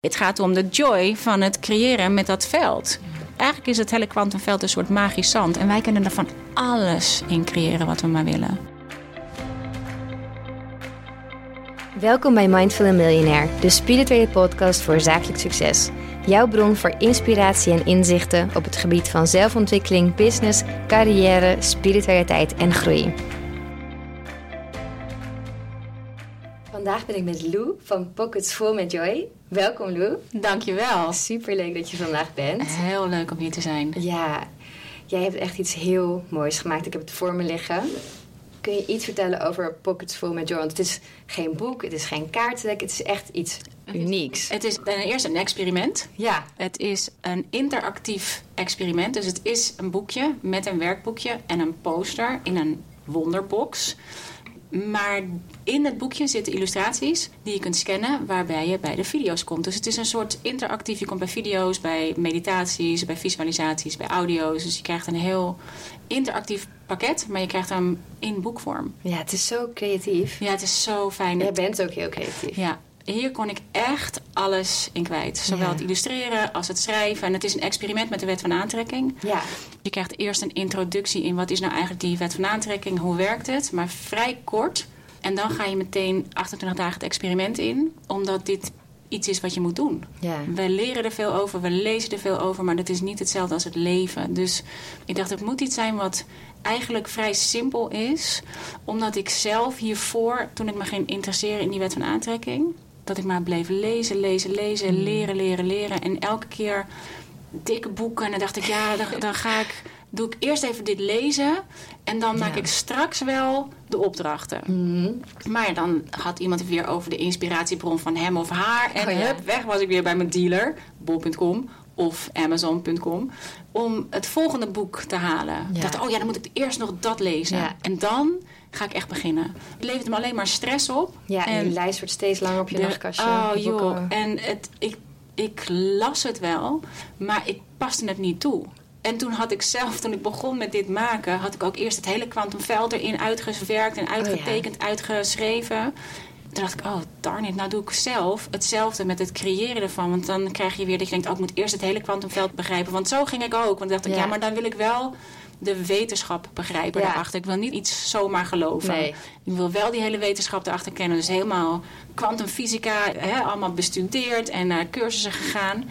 Het gaat om de joy van het creëren met dat veld. Eigenlijk is het hele kwantumveld een soort magisch zand. En wij kunnen er van alles in creëren wat we maar willen. Welkom bij Mindful Millionaire, de spirituele podcast voor zakelijk succes. Jouw bron voor inspiratie en inzichten op het gebied van zelfontwikkeling, business, carrière, spiritualiteit en groei. Vandaag ben ik met Lou van Pockets Full met Joy. Welkom Lou. Dankjewel. Super leuk dat je vandaag bent. Heel leuk om hier te zijn. Ja, jij hebt echt iets heel moois gemaakt. Ik heb het voor me liggen. Kun je iets vertellen over Pockets Full met Joy? Want het is geen boek, het is geen kaartendek, het is echt iets unieks. Het is ten eerste een experiment. Ja. Het is een interactief experiment. Dus het is een boekje met een werkboekje en een poster in een wonderbox. Maar in het boekje zitten illustraties die je kunt scannen waarbij je bij de video's komt. Dus het is een soort interactief. Je komt bij video's, bij meditaties, bij visualisaties, bij audio's. Dus je krijgt een heel interactief pakket, maar je krijgt hem in boekvorm. Ja, het is zo creatief. Ja, het is zo fijn. Jij bent ook heel creatief. Ja, hier kon ik echt alles in kwijt. Zowel Ja. het illustreren als het schrijven. En het is een experiment met de wet van aantrekking. Ja, Je krijgt eerst een introductie in wat is nou eigenlijk die wet van aantrekking, hoe werkt het, maar vrij kort. En dan ga je meteen 28 dagen het experiment in, omdat dit iets is wat je moet doen. ja. We leren er veel over, we lezen er veel over, maar dat is niet hetzelfde als het leven. Dus ik dacht, het moet iets zijn wat eigenlijk vrij simpel is. Omdat ik zelf hiervoor, toen ik me ging interesseren in die wet van aantrekking... dat ik maar bleef lezen, lezen, lezen, leren, leren, leren. En elke keer dikke boeken. En dan dacht ik, ja, dan, dan ga ik... Doe ik eerst even dit lezen en dan maak Ja. ik straks wel de opdrachten. Mhm. Maar dan had iemand weer over de inspiratiebron van hem of haar. En Oh ja. hup, weg was ik weer bij mijn dealer, bol.com of amazon.com. Om het volgende boek te halen. Ja. Ik dacht, oh ja, dan moet ik eerst nog dat lezen. En dan ga ik echt beginnen. Het levert me alleen maar stress op. Ja, en, die lijst wordt steeds langer op je de- nachtkastje. Oh joh, en het, ik, ik las het wel, maar ik paste het niet toe. En toen had ik zelf, toen ik begon met dit maken, had ik ook eerst het hele kwantumveld erin uitgewerkt en uitgetekend, uitgeschreven. Toen dacht ik, oh darn it, nou doe ik zelf hetzelfde met het creëren ervan. Want dan krijg je weer dat je denkt, oh, ik moet eerst het hele kwantumveld begrijpen. Want zo ging ik ook. Want dan dacht ik, Ja. ja, maar dan wil ik wel de wetenschap begrijpen Ja. daarachter. Ik wil niet iets zomaar geloven. Nee. Ik wil wel die hele wetenschap erachter kennen. Dus helemaal kwantumfysica, allemaal bestudeerd en naar cursussen gegaan.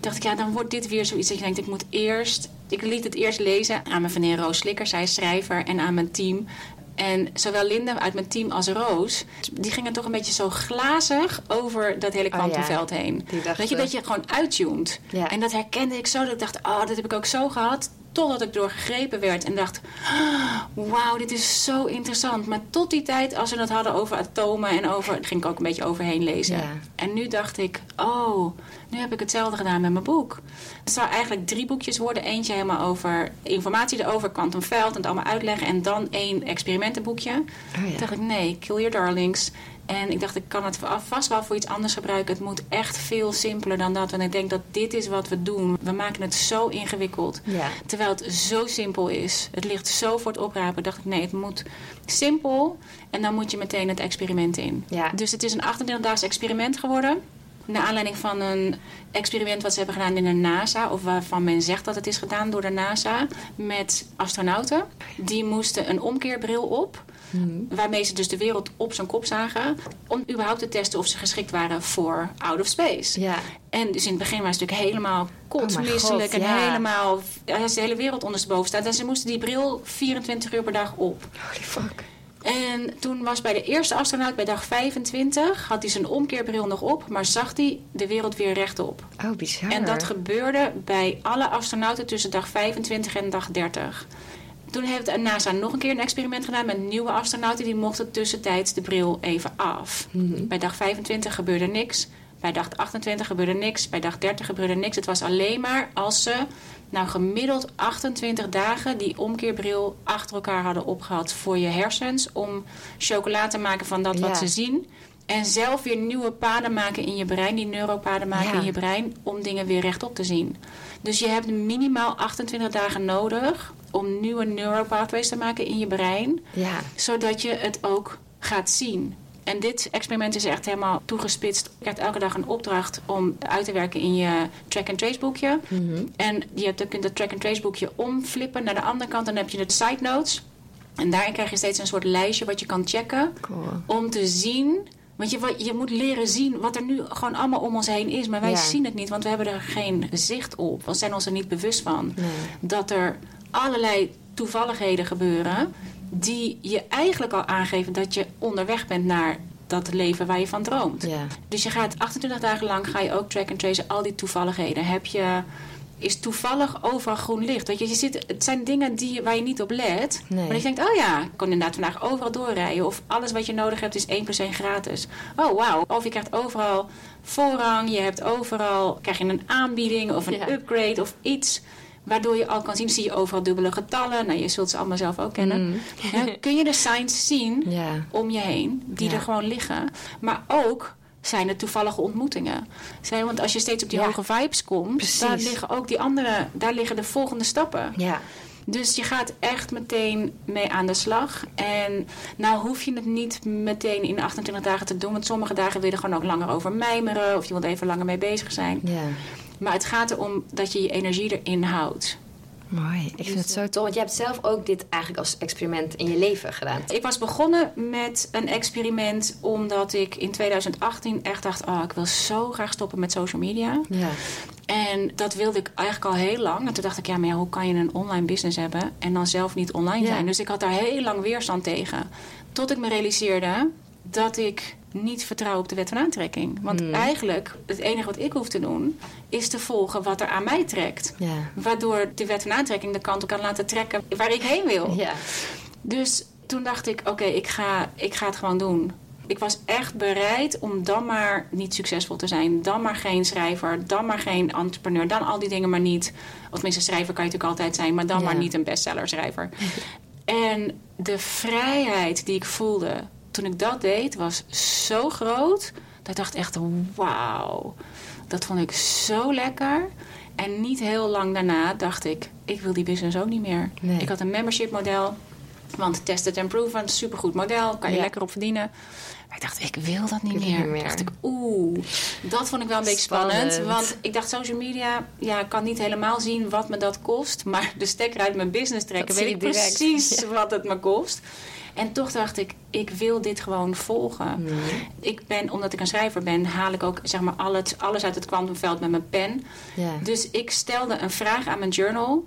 dacht ik, ja, dan wordt dit weer zoiets dat je denkt, ik moet eerst... Ik liet het eerst lezen aan mijn vriendin Roos Slikker, zij is schrijver, en aan mijn team. En zowel Linde uit mijn team als Roos, die gingen toch een beetje zo glazig over dat hele Oh ja, kwantumveld heen. dachten- Weet je, dat je gewoon uittuned. Ja. En dat herkende ik zo, dat ik dacht, oh, dat heb ik ook zo gehad. Totdat ik doorgegrepen werd en dacht, "Ah, wauw, dit is zo interessant. Maar tot die tijd, als we het hadden over atomen en over... ging ik ook een beetje overheen lezen. Ja. En nu dacht ik, oh, nu heb ik hetzelfde gedaan met mijn boek. Het zou eigenlijk drie boekjes worden. Eentje helemaal over informatie erover, kwantumveld en het allemaal uitleggen. En dan één experimentenboekje. Oh ja. Toen dacht ik, nee, kill your darlings. En ik dacht, ik kan het vast wel voor iets anders gebruiken. Het moet echt veel simpeler dan dat. Want ik denk dat dit is wat we doen. We maken het zo ingewikkeld. Ja. Terwijl het zo simpel is. Het ligt zo voor het oprapen. Dacht ik, nee, het moet simpel. En dan moet je meteen het experiment in. Ja. Dus het is een 28-daags experiment geworden. Naar aanleiding van een experiment wat ze hebben gedaan in de NASA. Of waarvan men zegt dat het is gedaan door de NASA. Met astronauten. Die moesten een omkeerbril op. Waarmee ze dus de wereld op zijn kop zagen. Om überhaupt te testen of ze geschikt waren voor out of space. Ja. En dus in het begin waren ze natuurlijk helemaal kotsmisselijk. Oh God, en ja. helemaal... Als de hele wereld ondersteboven staat. En ze moesten die bril 24 uur per dag op. Holy fuck. En toen was bij de eerste astronaut bij dag 25... had hij zijn omkeerbril nog op... maar zag hij de wereld weer rechtop. Oh, bizar. En dat gebeurde bij alle astronauten tussen dag 25 en dag 30. Toen heeft NASA nog een keer een experiment gedaan met nieuwe astronauten. Die mochten tussentijds de bril even af. Mhm. Bij dag 25 gebeurde niks. Bij dag 28 gebeurde niks. Bij dag 30 gebeurde niks. Het was alleen maar als ze nou gemiddeld 28 dagen die omkeerbril achter elkaar hadden opgehad voor je hersens. Om chocola te maken van dat Ja. wat ze zien. En zelf weer nieuwe paden maken in je brein, die neuropaden maken Ja. in je brein, om dingen weer rechtop te zien. Dus je hebt minimaal 28 dagen nodig om nieuwe neuropathways te maken in je brein, Ja. zodat je het ook gaat zien. En dit experiment is echt helemaal toegespitst. Je krijgt elke dag een opdracht om uit te werken in je track-and-trace boekje. Mhm. En je hebt, dan kunt dat track-and-trace boekje omflippen naar de andere kant. En dan heb je de side notes. En daarin krijg je steeds een soort lijstje wat je kan checken. Cool. Om te zien. Want je, je moet leren zien wat er nu gewoon allemaal om ons heen is. Maar wij Ja. zien het niet, want we hebben er geen zicht op. We zijn ons er niet bewust van. Nee. Dat er allerlei toevalligheden gebeuren. Die je eigenlijk al aangeven dat je onderweg bent naar dat leven waar je van droomt. Ja. Dus je gaat 28 dagen lang ga je ook track and tracen al die toevalligheden. Heb je is toevallig overal groen licht. Weet je, je zit, het zijn dingen die, waar je niet op let. Nee. Maar je denkt, oh ja, ik kon inderdaad vandaag overal doorrijden. Of alles wat je nodig hebt is 1 plus 1 gratis. Oh wauw. Of je krijgt overal voorrang. Je hebt overal, krijg je een aanbieding of een Ja. upgrade of iets. Waardoor je al kan zien, zie je overal dubbele getallen. Nou, je zult ze allemaal zelf ook kennen. Mm. Ja, kun je de signs zien Ja. om je heen, die Ja. er gewoon liggen. Maar ook zijn het toevallige ontmoetingen. Zijn, want als je steeds op die hoge vibes komt, Precies. daar liggen ook die andere, daar liggen de volgende stappen. Ja. Dus je gaat echt meteen mee aan de slag. En nou hoef je het niet meteen in 28 dagen te doen. Want sommige dagen wil je er gewoon ook langer over mijmeren. Of je wilt even langer mee bezig zijn. Ja. Maar het gaat erom dat je je energie erin houdt. Mooi. Ik vind het zo tof. Want je hebt zelf ook dit eigenlijk als experiment in je leven gedaan. Ik was begonnen met een experiment omdat ik in 2018 echt dacht... oh, ik wil zo graag stoppen met social media. Ja. En dat wilde ik eigenlijk al heel lang. En toen dacht ik, ja, maar ja, hoe kan je een online business hebben... en dan zelf niet online Ja. zijn? Dus ik had daar heel lang weerstand tegen. Tot ik me realiseerde dat ik niet vertrouw op de wet van aantrekking. Want Hmm. eigenlijk, het enige wat ik hoef te doen... is te volgen wat er aan mij trekt. Ja. Waardoor de wet van aantrekking de kant op kan laten trekken waar ik heen wil. Ja. Dus toen dacht ik, oké, ik, ga, ik ga het gewoon doen. Ik was echt bereid om dan maar niet succesvol te zijn. Dan maar geen schrijver, dan maar geen entrepreneur. Dan al die dingen maar niet. Of tenminste, schrijver kan je natuurlijk altijd zijn... maar dan maar niet een bestseller schrijver. en de vrijheid die ik voelde toen ik dat deed... was zo groot dat ik dacht echt, wauw. Dat vond ik zo lekker. En niet heel lang daarna dacht ik, ik wil die business ook niet meer. Nee. Ik had een membership model. Want tested and proven, supergoed model. Kan je Ja. lekker op verdienen. Maar ik dacht, ik wil dat niet Ik meer. niet meer. dacht ik, oeh. Dat vond ik wel een beetje Spannend. spannend. Want ik dacht, social media, ja, ik kan niet helemaal zien wat me dat kost. Maar de stekker uit mijn business trekken, Dat weet ik direct. precies wat het me kost. En toch dacht ik, ik wil dit gewoon volgen. Mhm. Ik ben, omdat ik een schrijver ben, haal ik ook zeg maar, al het, alles uit het kwantumveld met mijn pen. Dus ik stelde een vraag aan mijn journal.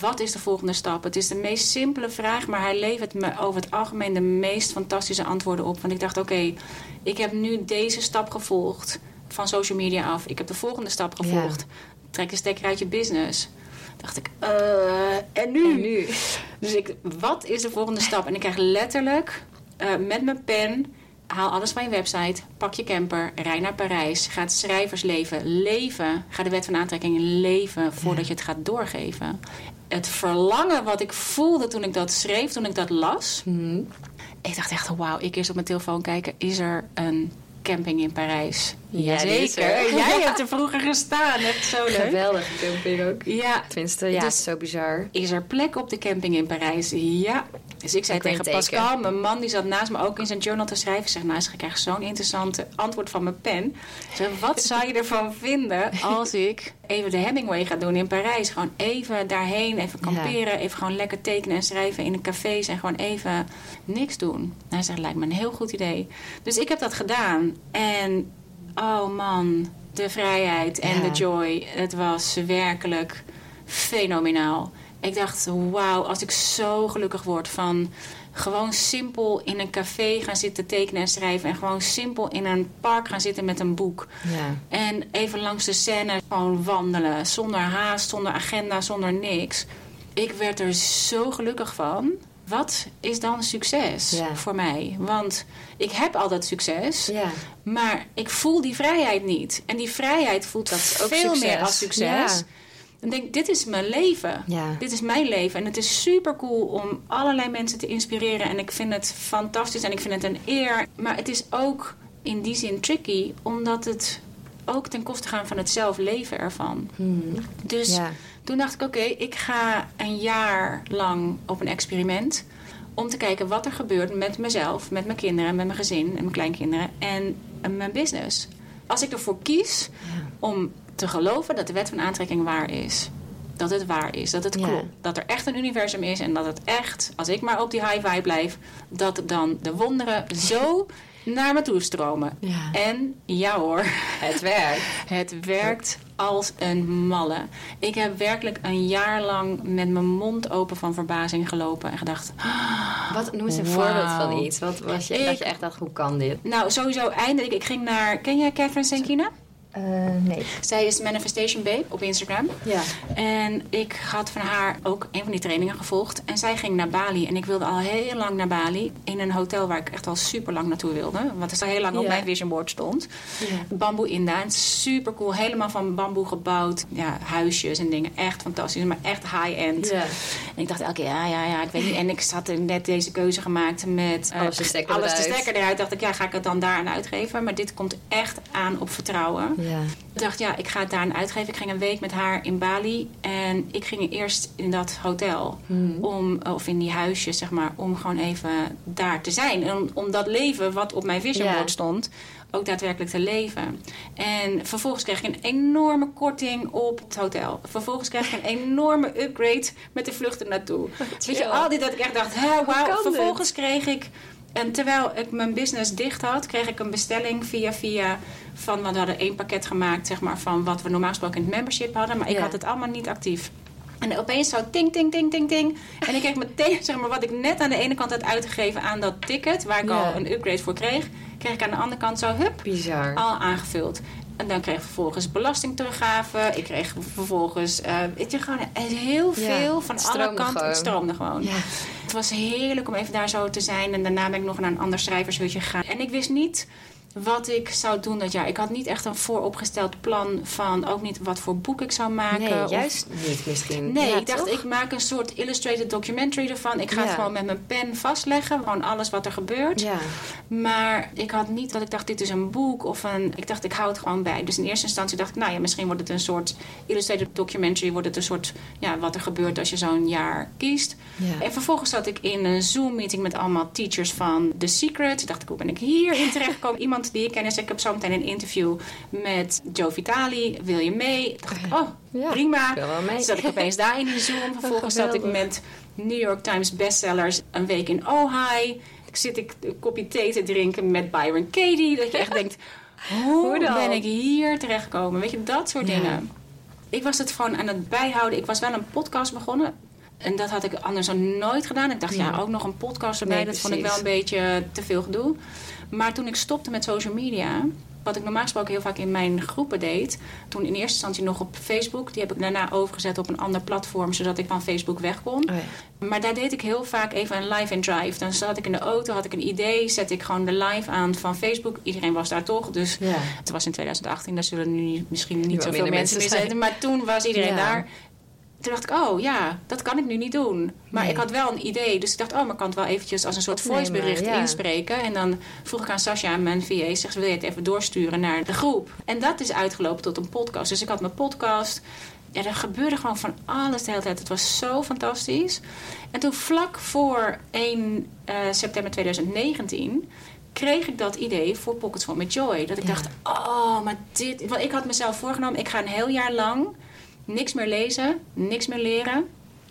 Wat is de volgende stap? Het is de meest simpele vraag, maar hij levert me over het algemeen de meest fantastische antwoorden op. Want ik dacht, oké, ik heb nu deze stap gevolgd van social media af. Ik heb de volgende stap gevolgd. Trek een stekker uit je business. Dacht ik, eh, en nu? En nu? Dus ik, wat is de volgende stap? En ik krijg letterlijk eh, met mijn pen. Haal alles van je website. Pak je camper. Rij naar Parijs. Ga het schrijversleven leven. Ga de wet van aantrekking leven voordat je het gaat doorgeven. Het verlangen wat ik voelde toen ik dat schreef, toen ik dat las. Mhm. Ik dacht echt, wauw, ik eerst op mijn telefoon kijken. Is er een camping in Parijs? Ja, er. Jazeker. Jij hebt er vroeger gestaan. Echt zo leuk. Geweldige camping ook. Ja, Tenminste, ja, Dus- het is zo bizar. is er plek op de camping in Parijs? Ja. Dus ik zei tegen teken. Pascal, mijn man die zat naast me ook in zijn journal te schrijven. Ik zeg, nou, ik krijg zo'n interessant antwoord van mijn pen. Ik zeg, wat zou je ervan vinden als ik even de Hemingway ga doen in Parijs? Gewoon even daarheen, even kamperen, even gewoon lekker tekenen en schrijven in een café en gewoon even niks doen. Hij zegt, lijkt me een heel goed idee. Dus ik heb dat gedaan. En, oh man, de vrijheid en Ja. de joy. Het was werkelijk fenomenaal. Ik dacht, wauw, als ik zo gelukkig word van gewoon simpel in een café gaan zitten tekenen en schrijven. En gewoon simpel in een park gaan zitten met een boek. Ja. En even langs de scène gewoon wandelen. Zonder haast, zonder agenda, zonder niks. Ik werd er zo gelukkig van. Wat is dan succes Ja. voor mij? Want ik heb al dat succes. Ja. Maar ik voel die vrijheid niet. En die vrijheid voelt Dat veel succes. meer als succes. Ja. Dan denk ik, dit is mijn leven. Dit is mijn leven. En het is super cool om allerlei mensen te inspireren. En ik vind het fantastisch en ik vind het een eer. Maar het is ook in die zin tricky, omdat het ook ten koste gaat van het zelf leven ervan. Mhm. Dus. Toen dacht ik, oké, ik ga een jaar lang op een experiment. Om te kijken wat er gebeurt met mezelf, met mijn kinderen, met mijn gezin en mijn kleinkinderen en mijn business. Als ik ervoor kies om te geloven dat de wet van aantrekking waar is. Dat het waar is, dat het Ja. klopt. Dat er echt een universum is en dat het echt, als ik maar op die high vibe blijf, dat dan de wonderen zo naar me toe stromen. Ja. En ja hoor, Het werkt. het werkt als een malle. Ik heb werkelijk een jaar lang met mijn mond open van verbazing gelopen en gedacht: Wat, noem eens een voorbeeld van iets. Wat was je, Ik- dat je echt dacht, hoe kan dit? Nou, sowieso eindelijk. Ik ging naar. Ken jij Catherine Senkina? Eh, nee. Zij is Manifestation Babe op Instagram. Ja. En ik had van haar ook een van die trainingen gevolgd. En zij ging naar Bali. En ik wilde al heel lang naar Bali. In een hotel waar ik echt al super lang naartoe wilde. Wat dus al heel lang op mijn vision board stond. Ja. Bamboe Inda. Super cool. Helemaal van bamboe gebouwd. Ja, huisjes en dingen. Echt fantastisch. Maar echt high-end. Ja. En ik dacht elke keer, ja, ja, ja, ik weet niet. En ik had er net deze keuze gemaakt met eh, Alles de stekker alles de eruit. stekker eruit. Dacht ik, ja, ga ik het dan daar aan uitgeven? Maar dit komt echt aan op vertrouwen. Ja. Ik dacht, ja, ik ga het daar aan uitgeven. Ik ging een week met haar in Bali. En ik ging eerst in dat hotel. Om, of in die huisjes, zeg maar. Om gewoon even daar te zijn. En om, om dat leven wat op mijn vision Ja. board stond. Ook daadwerkelijk te leven. En vervolgens kreeg ik een enorme korting op het hotel. Vervolgens kreeg ik een enorme upgrade met de vluchten naartoe. Weet je, al die dat ik echt dacht, hè, wauw. kan dit? Vervolgens kreeg ik... En terwijl ik mijn business dicht had, kreeg ik een bestelling via via van, want we hadden één pakket gemaakt, zeg maar, van wat we normaal gesproken in het membership hadden, maar ik Ja. had het allemaal niet actief. En opeens zo ting, ting, ting, ting, ting. En ik kreeg meteen, zeg maar, wat ik net aan de ene kant had uitgegeven aan dat ticket, waar ik Ja. al een upgrade voor kreeg, kreeg ik aan de andere kant zo, hup, Bizar. al aangevuld. En dan kreeg ik vervolgens belastingteruggave. Ik kreeg vervolgens, eh weet je, gewoon heel Ja, veel van alle kanten. gewoon. Het stroomde gewoon. Ja. Het was heerlijk om even daar zo te zijn. En daarna ben ik nog naar een ander schrijvershutje gegaan. En ik wist niet wat ik zou doen dat jaar. Ik had niet echt een vooropgesteld plan van ook niet wat voor boek ik zou maken. Nee, of- juist niet misschien. Nee, Ja, ik dacht, toch? ik maak een soort illustrated documentary ervan. Ik ga het gewoon met mijn pen vastleggen. Gewoon alles wat er gebeurt. Ja. Maar ik had niet dat ik dacht, dit is een boek of een... Ik dacht, ik hou het gewoon bij. Dus in eerste instantie dacht ik, nou ja, misschien wordt het een soort illustrated documentary. Wordt het een soort, ja, wat er gebeurt als je zo'n jaar kiest. Ja. En vervolgens zat ik in een Zoom-meeting met allemaal teachers van The Secret. Toen dacht ik, hoe ben ik hierin terechtgekomen? Iemand die ik ken. Dus ik heb zo meteen een interview met Joe Vitali. Wil je mee? Toen dacht ik, oh, Ja, prima. ik wil wel mee. Toen zat ik opeens daar in die Zoom. Vervolgens zat ik met New York Times bestsellers een week in Ojai. Ik zit ik een kopje thee te drinken met Byron Katie. Dat je echt denkt, hoe, ben ik hier terechtgekomen? Weet je, dat soort Ja. dingen. Ik was het gewoon aan het bijhouden. Ik was wel een podcast begonnen. En dat had ik anders nog nooit gedaan. Ik dacht, ja, Ja. ook nog een podcast erbij. Nee, dat vond ik wel een beetje te veel gedoe. Maar toen ik stopte met social media... wat ik normaal gesproken heel vaak in mijn groepen deed... toen in eerste instantie nog op Facebook... die heb ik daarna overgezet op een ander platform... zodat ik van Facebook weg kon. Oh ja. Maar daar deed ik heel vaak even een live and drive. Dan zat ik in de auto, had ik een idee... zette ik gewoon de live aan van Facebook. Iedereen was daar toch, dus... Ja. Het was in 2018, daar zullen nu misschien niet zoveel mensen meer zitten. Maar toen was iedereen Ja. daar. Toen dacht ik, oh ja, dat kan ik nu niet doen. Maar Nee. ik had wel een idee. Dus ik dacht, oh, maar ik kan het wel eventjes als een soort voicebericht ja. inspreken. En dan vroeg ik aan Sascha, mijn VA, zeg, wil je het even doorsturen naar de groep? En dat is uitgelopen tot een podcast. Dus ik had mijn podcast. Ja, er gebeurde gewoon van alles de hele tijd. Het was zo fantastisch. En toen vlak voor 1 eh, september 2019 kreeg ik dat idee voor Pockets for With Joy. Dat ik Ja. dacht, oh, maar dit... Want ik had mezelf voorgenomen, ik ga een heel jaar lang niks meer lezen, niks meer leren.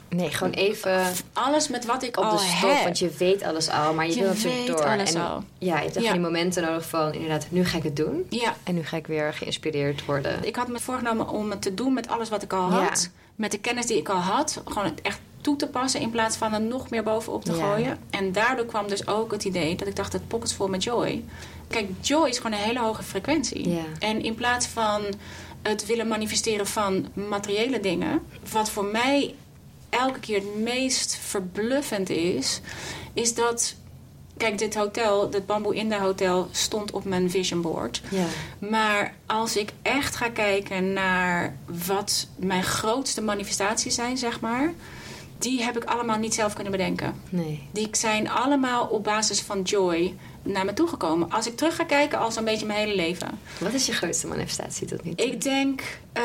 Nee, gewoon even Alles met wat ik op al de stop, heb. want je weet alles al, maar je, Je wil natuurlijk weet door. alles en al. ja, je hebt echt Ja. die momenten nodig van inderdaad, nu ga ik het doen. Ja, En nu ga ik weer geïnspireerd worden. ik had me voorgenomen om het te doen met alles wat ik al had. Ja. Met de kennis die ik al had. Gewoon het echt toe te passen in plaats van er nog meer bovenop te Ja. gooien. En daardoor kwam dus ook het idee dat ik dacht, het pockets vol met joy. Kijk, joy is gewoon een hele hoge frequentie. Ja. En in plaats van het willen manifesteren van materiële dingen, wat voor mij elke keer het meest verbluffend is, is dat. Kijk, dit hotel, dit Bamboe Inda Hotel, stond op mijn vision board. Ja. Maar als ik echt ga kijken naar wat mijn grootste manifestaties zijn, zeg maar, die heb ik allemaal niet zelf kunnen bedenken. Nee. Die zijn allemaal op basis van joy naar me toe gekomen. Als ik terug ga kijken, al zo'n beetje mijn hele leven. Wat is je grootste manifestatie tot nu toe? Ik denk, uh,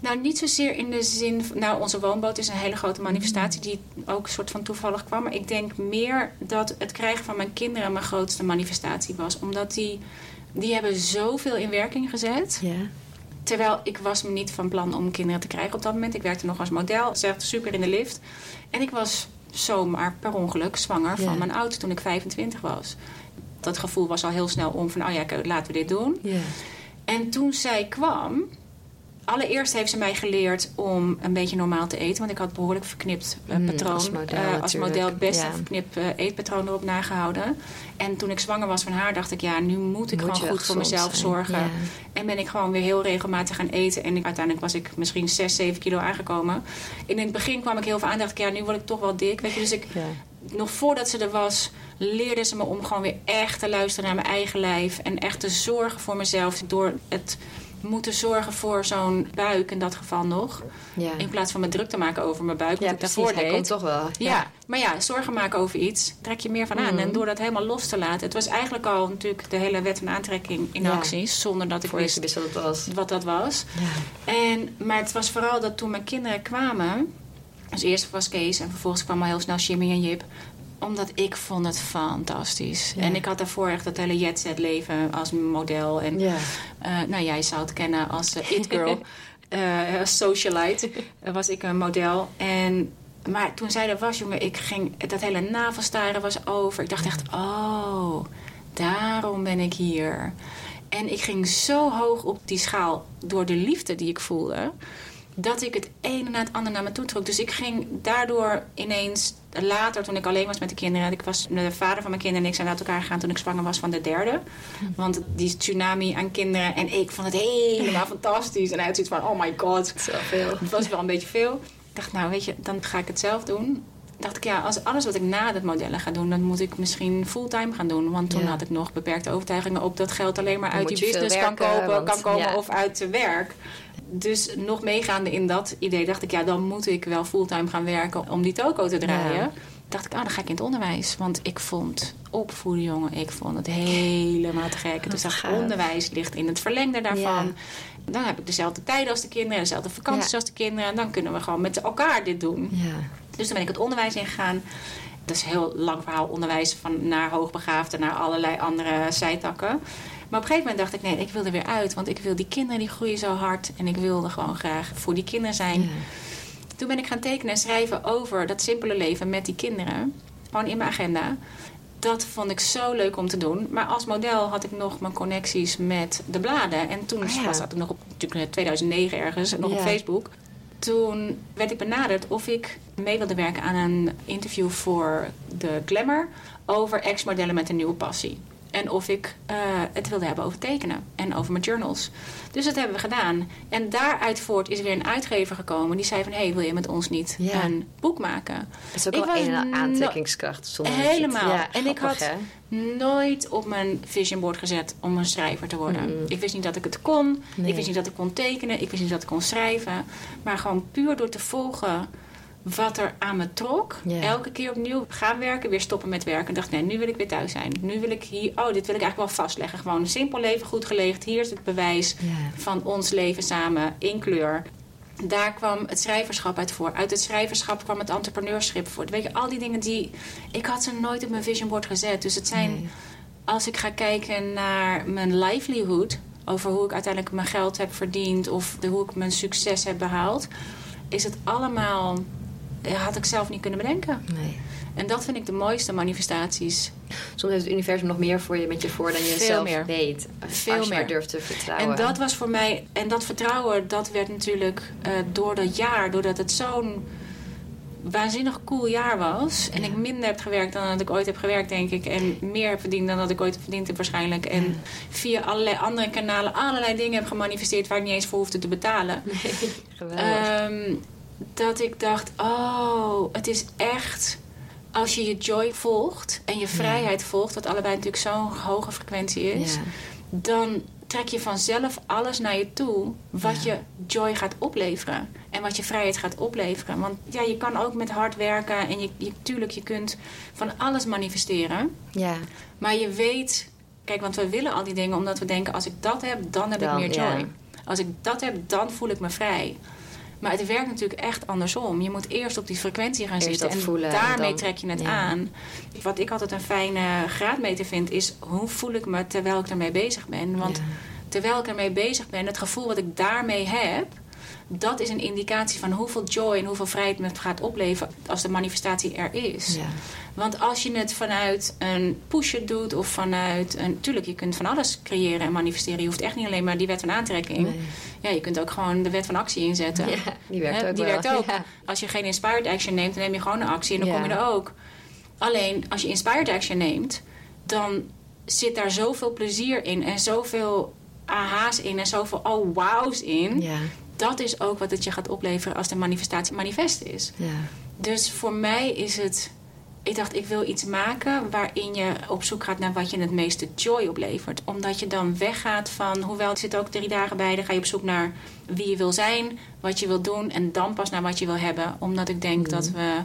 nou niet zozeer in de zin, van, nou onze woonboot is een hele grote manifestatie die ook een soort van toevallig kwam. Maar ik denk meer dat het krijgen van mijn kinderen mijn grootste manifestatie was. Omdat die, die hebben zoveel in werking gezet. Ja. Terwijl ik was me niet van plan om kinderen te krijgen op dat moment. Ik werkte nog als model, zat super in de lift. En ik was zomaar per ongeluk zwanger van mijn oudste toen ik 25 was. Dat gevoel was al heel snel om van, oh ja, laten we dit doen. Ja. En toen zij kwam, allereerst heeft ze mij geleerd om een beetje normaal te eten. Want ik had behoorlijk verknipt uh, patroon. als model, uh, als model best een verknipt uh, eetpatroon erop nagehouden. En toen ik zwanger was van haar, dacht ik... ja, nu moet ik gewoon goed voor mezelf zorgen. En ben ik gewoon weer heel regelmatig gaan eten. En ik, uiteindelijk was ik misschien 6, 7 kilo aangekomen. En in het begin kwam ik heel veel aan. dacht ik, ja, nu word ik toch wel dik. Weet je, dus ik... Nog voordat ze er was, leerde ze me om gewoon weer echt te luisteren naar mijn eigen lijf. En echt te zorgen voor mezelf door het moeten zorgen voor zo'n buik in dat geval nog. Ja. In plaats van me druk te maken over mijn buik. Ja, ik precies. Hij komt toch wel. Ja. ja. maar ja, zorgen maken over iets trek je meer van aan. Mhm. En door dat helemaal los te laten. Het was eigenlijk al natuurlijk de hele wet van aantrekking in Ja. actie. Zonder dat ik Voor wist wist wat het was. wat dat was. Ja. En, maar het was vooral dat toen mijn kinderen kwamen... Dus eerst was Kees en vervolgens kwam al heel snel Jimmy en Jip omdat ik vond het fantastisch. Ja. En ik had daarvoor echt dat hele jetset leven als model. En Ja. eh, nou, jij zou het kennen als eh, It Girl. als socialite was ik een model. En, maar toen zij er was, jongen, ik ging, dat hele navelstaren was over. Ik dacht echt, oh, daarom ben ik hier. En ik ging zo hoog op die schaal door de liefde die ik voelde... dat ik het ene na het andere naar me toe trok. Dus ik ging daardoor ineens later, toen ik alleen was met de kinderen... ik was de vader van mijn kinderen en ik zijn uit elkaar gegaan... toen ik zwanger was van de derde. Want die tsunami aan kinderen... en ik vond het helemaal fantastisch. En hij had zoiets van, oh my god. Het was wel een beetje veel. Ik dacht, nou weet je, dan ga ik het zelf doen. Dacht ik, ja, als alles wat ik na het modellen ga doen... dan moet ik misschien fulltime gaan doen. Want toen Ja. had ik nog beperkte overtuigingen op... dat geld alleen maar Dan uit die business kan, kopen, want- kan komen ja. of uit de werk. Dus nog meegaande in dat idee dacht ik... ja, dan moet ik wel fulltime gaan werken om die toko te draaien. Ja. dacht ik, ah, dan ga ik in het onderwijs. Want ik vond opvoeden, jongen, ik vond het helemaal te gek. Dus dat onderwijs ligt in het verlengde daarvan. Dan heb ik dezelfde tijden als de kinderen, dezelfde vakanties als de kinderen. En dan kunnen we gewoon met elkaar dit doen. Ja. Dus toen ben ik het onderwijs ingegaan. Dat is een heel lang verhaal, onderwijs van naar hoogbegaafden, naar allerlei andere zijtakken. Maar op een gegeven moment dacht ik, nee, ik wil er weer uit. Want ik wil die kinderen, die groeien zo hard. En ik wilde gewoon graag voor die kinderen zijn. Ja. Toen ben ik gaan tekenen en schrijven over dat simpele leven met die kinderen. Gewoon in mijn agenda. Dat vond ik zo leuk om te doen. Maar als model had ik nog mijn connecties met de bladen. En toen Oh ja. was dat nog op natuurlijk in 2009 ergens, nog op. Facebook. Toen werd ik benaderd of ik mee wilde werken aan een interview voor de Glamour over ex-modellen met een nieuwe passie. En of ik eh, het wilde hebben over tekenen en over mijn journals. Dus dat hebben we gedaan. En daaruit voort is weer een uitgever gekomen. Die zei van, hé, hey, wil je met ons niet Ja. een boek maken? Dat is ook Ik wel een aantrekkingskracht. Helemaal. Ja, en ik had hè? nooit op mijn vision board gezet om een schrijver te worden. Mm. Ik wist niet dat ik het kon. Nee. Ik wist niet dat ik kon tekenen. Ik wist niet dat ik kon schrijven. Maar gewoon puur door te volgen wat er aan me trok. Ja. Elke keer opnieuw gaan werken, weer stoppen met werken. En dacht, nee, nu wil ik weer thuis zijn. Nu wil ik hier, oh, dit wil ik eigenlijk wel vastleggen. Gewoon een simpel leven goed gelegd. Hier is het bewijs Ja. van ons leven samen in kleur. Daar kwam het schrijverschap uit voor. Uit het schrijverschap kwam het entrepreneurschap voor. Weet je, al die dingen die... Ik had ze nooit op mijn vision board gezet. Dus het zijn... Nee. Als ik ga kijken naar mijn livelihood... over hoe ik uiteindelijk mijn geld heb verdiend... of de, hoe ik mijn succes heb behaald... is het allemaal... ja, had ik zelf niet kunnen bedenken. Nee. En dat vind ik de mooiste manifestaties. Soms heeft het universum nog meer voor je met je voor dan je Veel zelf meer. weet. Veel als je maar meer. durft te vertrouwen. En dat was voor mij, en dat vertrouwen, dat werd natuurlijk eh, door dat jaar, doordat het zo'n waanzinnig cool jaar was. En Ja. ik minder heb gewerkt dan dat ik ooit heb gewerkt, denk ik. En meer heb verdiend dan dat ik ooit verdiend heb, waarschijnlijk. En Ja. via allerlei andere kanalen allerlei dingen heb gemanifesteerd waar ik niet eens voor hoefde te betalen. Geweldig. Ehm, dat ik dacht, oh, het is echt... Als je je joy volgt en je vrijheid volgt... wat allebei natuurlijk zo'n hoge frequentie is... ja. dan trek je vanzelf alles naar je toe wat je joy gaat opleveren. En wat je vrijheid gaat opleveren. Want ja, je kan ook met hard werken en je, je, tuurlijk, je kunt van alles manifesteren. Ja. Maar je weet, kijk, want we willen al die dingen omdat we denken: als ik dat heb, dan heb Dan, ik meer joy. Als ik dat heb, dan voel ik me vrij. Maar het werkt natuurlijk echt andersom. Je moet eerst op die frequentie gaan Eerst zitten en voelen daarmee dan- trek je het ja. aan. Wat ik altijd een fijne graadmeter vind, is hoe voel ik me terwijl ik ermee bezig ben. Want Ja. terwijl ik ermee bezig ben, het gevoel wat ik daarmee heb, dat is een indicatie van hoeveel joy en hoeveel vrijheid het gaat opleveren als de manifestatie er is. Ja. Want als je het vanuit een pusher doet of vanuit een. Tuurlijk, je kunt van alles creëren en manifesteren. Je hoeft echt niet alleen maar die wet van aantrekking. Nee. Ja, je kunt ook gewoon de wet van actie inzetten. Ja, die werkt ook Die wel. werkt ook. Ja. Als je geen inspired action neemt, dan neem je gewoon een actie en dan Ja. kom je er ook. Alleen als je inspired action neemt, dan zit daar zoveel plezier in en zoveel aha's in en zoveel oh wauw's in. Ja. Dat is ook wat het je gaat opleveren als de manifestatie manifest is. Ja. Dus voor mij is het. Ik dacht, ik wil iets maken waarin je op zoek gaat naar wat je het meeste joy oplevert. Omdat je dan weggaat van, hoewel het zit ook drie dagen bij, dan ga je op zoek naar wie je wil zijn, wat je wil doen en dan pas naar wat je wil hebben. Omdat ik denk dat we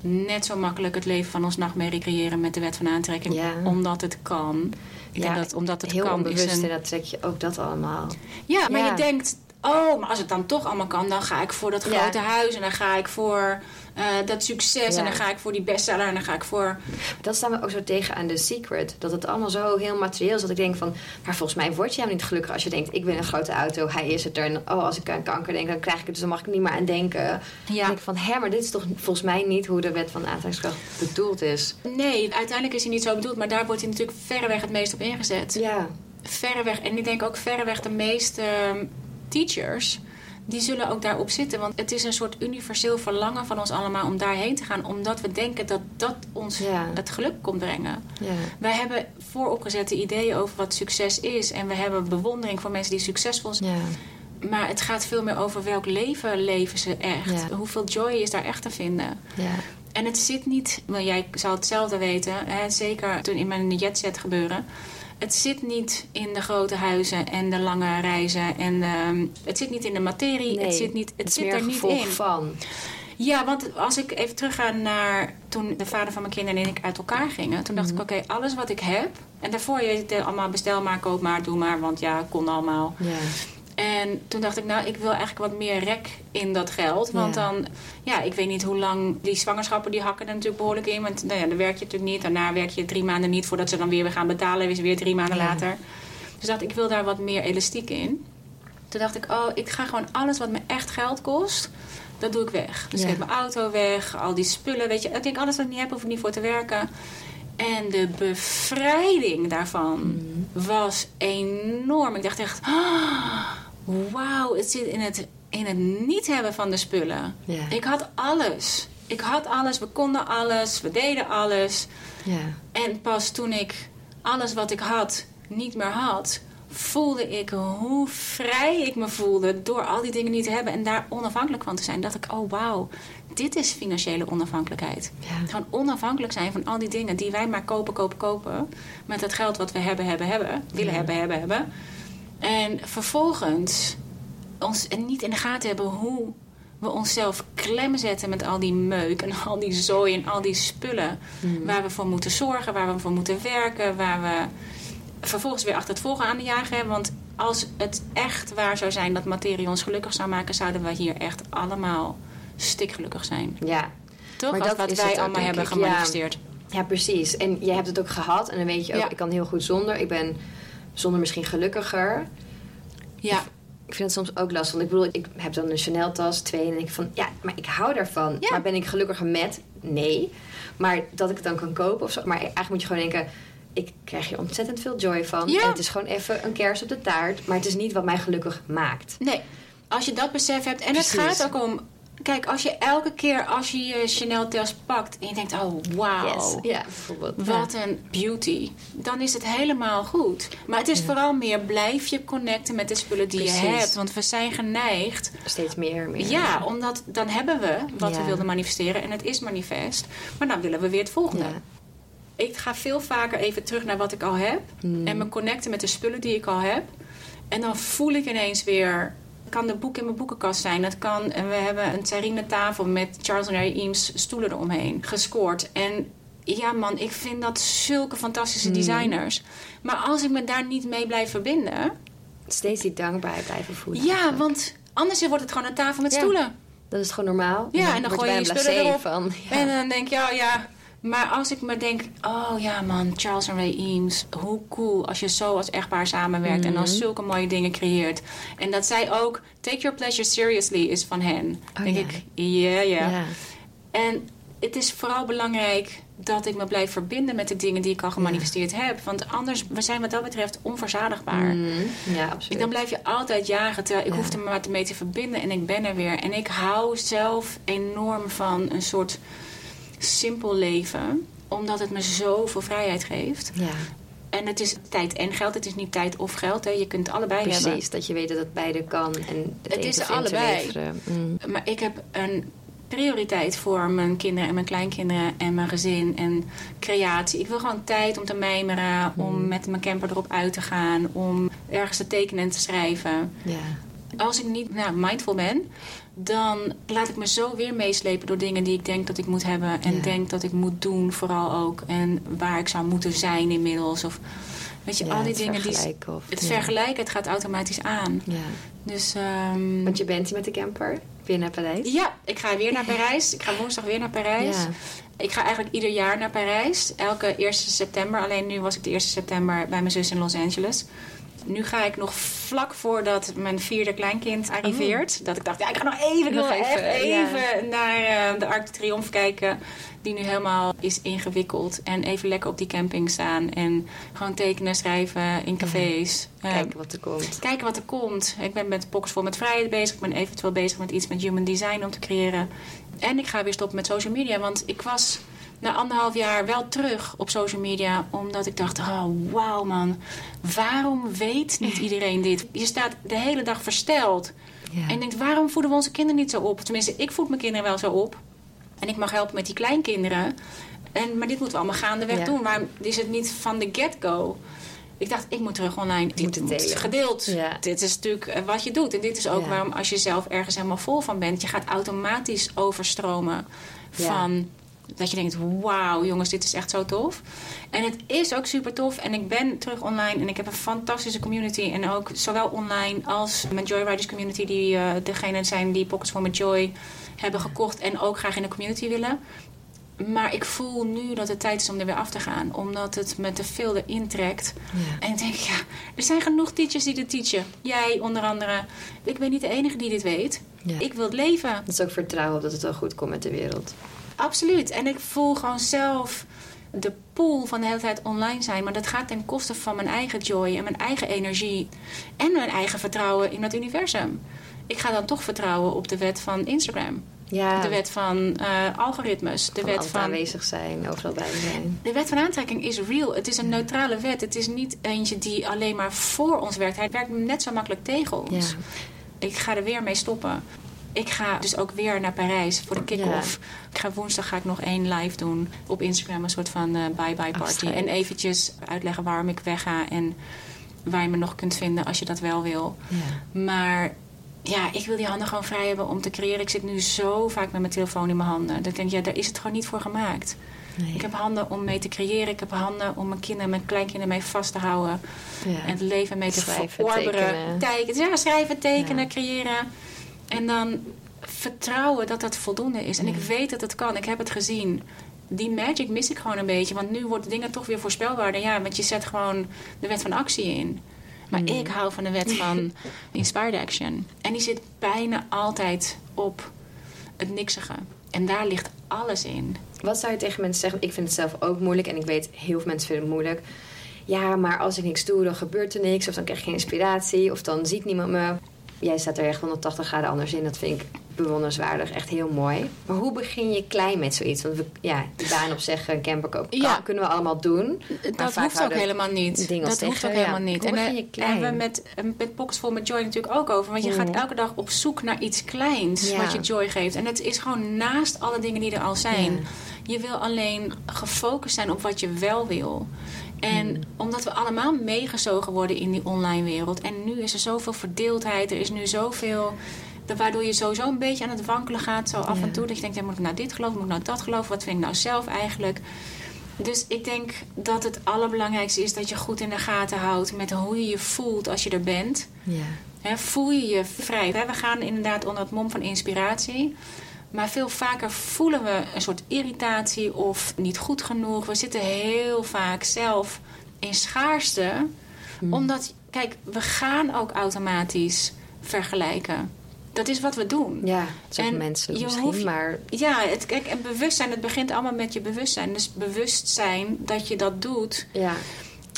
net zo makkelijk het leven van ons nachtmerrie creëren met de wet van aantrekking. Ja. Omdat het kan. Ik Ja, denk dat omdat het Heel kan onbewust is een... en dat trek je ook dat allemaal. Ja, maar Ja. je denkt, oh, maar als het dan toch allemaal kan, dan ga ik voor dat Ja. grote huis en dan ga ik voor eh, dat succes Ja. en dan ga ik voor die bestseller en dan ga ik voor. Dat staan we ook zo tegen aan The Secret. Dat het allemaal zo heel materieel is. Dat ik denk van, maar volgens mij word je helemaal niet gelukkig als je denkt... ik ben een grote auto, hij is het er. En oh, als ik aan kanker denk, dan krijg ik het. Dus dan mag ik niet meer aan denken. Dan Ja. denk ik van, hè, maar dit is toch volgens mij niet hoe de wet van aantrekkingskracht bedoeld is. Nee, uiteindelijk is hij niet zo bedoeld, maar daar wordt hij natuurlijk verreweg het meest op ingezet. Ja, Verreweg, en ik denk ook verreweg de meeste teachers, die zullen ook daarop zitten. Want het is een soort universeel verlangen van ons allemaal om daarheen te gaan, omdat we denken dat dat ons Ja. het geluk komt brengen. ja, Wij hebben vooropgezette ideeën over wat succes is. En we hebben bewondering voor mensen die succesvol zijn. ja, Maar het gaat veel meer over welk leven leven ze echt. Hoeveel joy is daar echt te vinden. ja. En het zit niet, jij zal hetzelfde weten, hè, zeker toen in mijn jetset gebeuren. Het zit niet in de grote huizen en de lange reizen. En ehm, het zit niet in de materie. Nee, het zit, niet, het is zit er niet in. van. Ja, want als ik even terugga naar toen de vader van mijn kinderen en ik uit elkaar gingen. Toen dacht ik, oké, alles wat ik heb. En daarvoor je het eh, allemaal bestel maar, koop maar, doe maar. Want ja, kon allemaal. Ja, En toen dacht ik, nou, ik wil eigenlijk wat meer rek in dat geld. Want Ja. dan, ja, ik weet niet hoe lang die zwangerschappen, die hakken er natuurlijk behoorlijk in. Want nou ja, dan werk je natuurlijk niet. Daarna werk je drie maanden niet voordat ze dan weer weer gaan betalen. Is weer drie maanden Ja. later. Dus dacht ik, ik wil daar wat meer elastiek in. Toen dacht ik, oh, ik ga gewoon alles wat me echt geld kost, dat doe ik weg. Dus Ja. ik heb mijn auto weg, al die spullen, weet je. Ik denk, alles wat ik niet heb, hoef ik niet voor te werken. En de bevrijding daarvan Mhm. was enorm. Ik dacht echt, ah, wauw, het zit in het, in het niet hebben van de spullen. Ja. Ik had alles. Ik had alles, we konden alles, we deden alles. ja, En pas toen ik alles wat ik had niet meer had, voelde ik hoe vrij ik me voelde door al die dingen niet te hebben en daar onafhankelijk van te zijn. Dacht ik, oh wauw, dit is financiële onafhankelijkheid. Ja. Gewoon onafhankelijk zijn van al die dingen die wij maar kopen, kopen, kopen. Met het geld wat we hebben, hebben, hebben. Willen Ja. hebben, hebben, hebben. En vervolgens ons niet in de gaten hebben hoe we onszelf klem zetten met al die meuk en al die zooi en al die spullen. Waar we voor moeten zorgen, waar we voor moeten werken, waar we vervolgens weer achter het volgen aan de jagen hebben. Want als het echt waar zou zijn dat materie ons gelukkig zou maken, zouden we hier echt allemaal stikgelukkig zijn. ja. Toch? Maar dat wat is wij allemaal hebben. Ja. gemanifesteerd. Ja, precies. En jij hebt het ook gehad. En dan weet je ook, Ja. ik kan heel goed zonder. Ik ben zonder misschien gelukkiger. Ja. Ik vind het soms ook lastig. Want ik bedoel, ik heb dan een Chanel-tas, twee. En denk ik van, ja, maar ik hou daarvan. Ja. Maar ben ik gelukkiger met? Nee. Maar dat ik het dan kan kopen of zo. Maar eigenlijk moet je gewoon denken... Ik krijg hier ontzettend veel joy van. Ja. En het is gewoon even een kers op de taart. Maar het is niet wat mij gelukkig maakt. Nee, als je dat besef hebt. En Precies. het gaat ook om. Kijk, als je elke keer als je je Chanel-tas pakt en je denkt: oh wauw. Bijvoorbeeld. Wat een beauty. Dan is het helemaal goed. Maar het is vooral meer blijf je connecten met de spullen die je hebt. Want we zijn geneigd. Steeds meer. meer. Ja, omdat dan hebben we wat we wilden manifesteren. En het is manifest. Maar dan willen we weer het volgende. Ik ga veel vaker even terug naar wat ik al heb. Hmm. En me connecten met de spullen die ik al heb. En dan voel ik ineens weer... Het kan de boek in mijn boekenkast zijn. Het kan, en we hebben een terrine tafel met Charles en Harry Eames stoelen eromheen gescoord. En ja man, ik vind dat zulke fantastische Hmm. designers. Maar als ik me daar niet mee blijf verbinden... Steeds die dankbaarheid blijven voelen. Ja, eigenlijk. want anders wordt het gewoon een tafel met Ja. stoelen. Dat is gewoon normaal. Ja, en dan gooi je je spullen erop. van. Ja. En dan denk je, oh ja. Maar als ik me denk, oh ja man, Charles en Ray Eames. Hoe cool als je zo als echtpaar samenwerkt en dan Mhm. zulke mooie dingen creëert. En dat zij ook, take your pleasure seriously is van hen. Oh, denk ja. ik, ja, ja. ja. En het is vooral belangrijk dat ik me blijf verbinden met de dingen die ik al gemanifesteerd heb. Want anders, we zijn wat dat betreft onverzadigbaar. Mhm. Ja, absoluut. Dan blijf je altijd jagen. Terwijl ik Ja. hoefde me maar mee te verbinden en ik ben er weer. En ik hou zelf enorm van een soort simpel leven. Omdat het me zoveel vrijheid geeft. Ja, En het is tijd en geld. Het is niet tijd of geld. Hè. Je kunt het allebei hebben. precies. Dat je weet dat het beide kan. En het, Het is er allebei. Mhm. Maar ik heb een prioriteit voor mijn kinderen en mijn kleinkinderen en mijn gezin en creatie. Ik wil gewoon tijd om te mijmeren, om met mijn camper erop uit te gaan, om ergens te tekenen en te schrijven. Ja. als ik niet nou, mindful ben, dan laat ik me zo weer meeslepen door dingen die ik denk dat ik moet hebben. En Ja. denk dat ik moet doen, vooral ook. En waar ik zou moeten zijn inmiddels. Of weet je, Ja, al die het dingen die. of- het ja. vergelijken, het gaat automatisch aan. ja. Dus. ehm, Want je bent hier met de camper. Weer naar Parijs. ja, ik ga weer naar Parijs. Ik ga woensdag weer naar Parijs. Ik ga eigenlijk ieder jaar naar Parijs. Elke 1 september. Alleen nu was ik de 1 september bij mijn zus in Los Angeles. Nu ga ik nog vlak voordat mijn vierde kleinkind arriveert. Dat ik dacht, ja, ik ga nog even, ik Nog even, ja. naar eh, de Arc de Triomphe kijken. Die nu helemaal is ingewikkeld. En even lekker op die camping staan. En gewoon tekenen, schrijven in cafés. Eh, Kijken wat er komt. kijken wat er komt. Ik ben met Pockets vol met vrijheid bezig. Ik ben eventueel bezig met iets met human design om te creëren. En ik ga weer stoppen met social media. Want ik was na anderhalf jaar wel terug op social media. Omdat ik dacht, oh wauw man. Waarom weet niet iedereen dit? Je staat de hele dag versteld. Ja. En denkt, waarom voeden we onze kinderen niet zo op? Tenminste, ik voed mijn kinderen wel zo op. En ik mag helpen met die kleinkinderen. En, maar dit moeten we allemaal gaandeweg Ja. doen. Waarom is het niet van de get-go? Ik dacht, ik moet terug online. Dit moet het moet gedeeld. Ja. Dit is natuurlijk eh, wat je doet. En dit is ook Ja. waarom als je zelf ergens helemaal vol van bent... je gaat automatisch overstromen van... Dat je denkt, wauw jongens, dit is echt zo tof. En het is ook super tof. En ik ben terug online en ik heb een fantastische community. En ook zowel online als mijn Joyriders community... die eh degene zijn die Pockets for Met Joy hebben gekocht... en ook graag in de community willen. Maar ik voel nu dat het tijd is om er weer af te gaan. Omdat het me te veel erin trekt. Ja. En ik denk, ja, er zijn genoeg teachers die dit teachen. Jij onder andere. Ik ben niet de enige die dit weet. Ja. Ik wil het leven. Dat is ook vertrouwen dat het wel goed komt met de wereld. Absoluut. En ik voel gewoon zelf de pool van de hele tijd online zijn. Maar dat gaat ten koste van mijn eigen joy en mijn eigen energie. En mijn eigen vertrouwen in het universum. Ik ga dan toch vertrouwen op de wet van Instagram. Ja, De wet van eh, algoritmes. De van wet van aanwezig zijn, overal bij zijn. De wet van aantrekking is real. Het is een neutrale wet. Het is niet eentje die alleen maar voor ons werkt. Hij werkt net zo makkelijk tegen ons. Ja. Ik ga er weer mee stoppen. Ik ga dus ook weer naar Parijs voor de kick-off. Ik ga woensdag ga ik nog één live doen op Instagram. Een soort van eh, bye-bye party. Afscheid. En eventjes uitleggen waarom ik wegga. En waar je me nog kunt vinden als je dat wel wil. Ja. Maar ja, ik wil die handen gewoon vrij hebben om te creëren. Ik zit nu zo vaak met mijn telefoon in mijn handen. Dat ik denk, ja, daar is het gewoon niet voor gemaakt. Nee. Ik heb handen om mee te creëren. Ik heb handen om mijn kinderen en mijn kleinkinderen mee vast te houden. Ja. En het leven mee te Schrijven, verorberen. tekenen. Teken- ja, schrijven, tekenen, Ja. creëren. En dan vertrouwen dat dat voldoende is. En ik weet dat het kan. Ik heb het gezien. Die magic mis ik gewoon een beetje. Want nu worden dingen toch weer voorspelbaarder. Ja, want je zet gewoon de wet van actie in. Maar Mm. ik hou van de wet van inspired action. En die zit bijna altijd op het niksige. En daar ligt alles in. Wat zou je tegen mensen zeggen? Ik vind het zelf ook moeilijk en ik weet heel veel mensen vinden het moeilijk. Ja, maar als ik niks doe, dan gebeurt er niks. Of dan krijg ik geen inspiratie. Of dan ziet niemand me. Jij staat er echt 180 graden anders in. Dat vind ik bewonderenswaardig. Echt heel mooi. Maar hoe begin je klein met zoiets? Want we, ja, die baan opzeggen, een camper kopen, Ja. kunnen we allemaal doen. Dat hoeft ook helemaal niet. Dat hoeft ook ja. helemaal niet. Hoe en begin je klein? we met, eh, met Pocketsful met Joy natuurlijk ook over. Want je Mm. gaat elke dag op zoek naar iets kleins Ja. wat je joy geeft. En het is gewoon naast alle dingen die er al zijn. Je wil alleen gefocust zijn op wat je wel wil. En Hmm. omdat we allemaal meegezogen worden in die online wereld. En nu is er zoveel verdeeldheid. Er is nu zoveel. Dat- Waardoor je sowieso een beetje aan het wankelen gaat. Zo af Ja. en toe. Dat je denkt, ja, moet ik nou dit geloven? Moet ik nou dat geloven? Wat vind ik nou zelf eigenlijk? Dus ik denk dat het allerbelangrijkste is dat je goed in de gaten houdt met hoe je je voelt als je er bent. Ja. Voel je je vrij? We gaan inderdaad onder het mom van inspiratie. Maar veel vaker voelen we een soort irritatie of niet goed genoeg. We zitten heel vaak zelf in schaarste. Omdat, kijk, we gaan ook automatisch vergelijken. Dat is wat we doen. Ja, het is ook En menselijk je misschien, hoeft- maar Ja, het, kijk, en bewustzijn, het begint allemaal met je bewustzijn. Dus bewustzijn dat je dat doet, ja.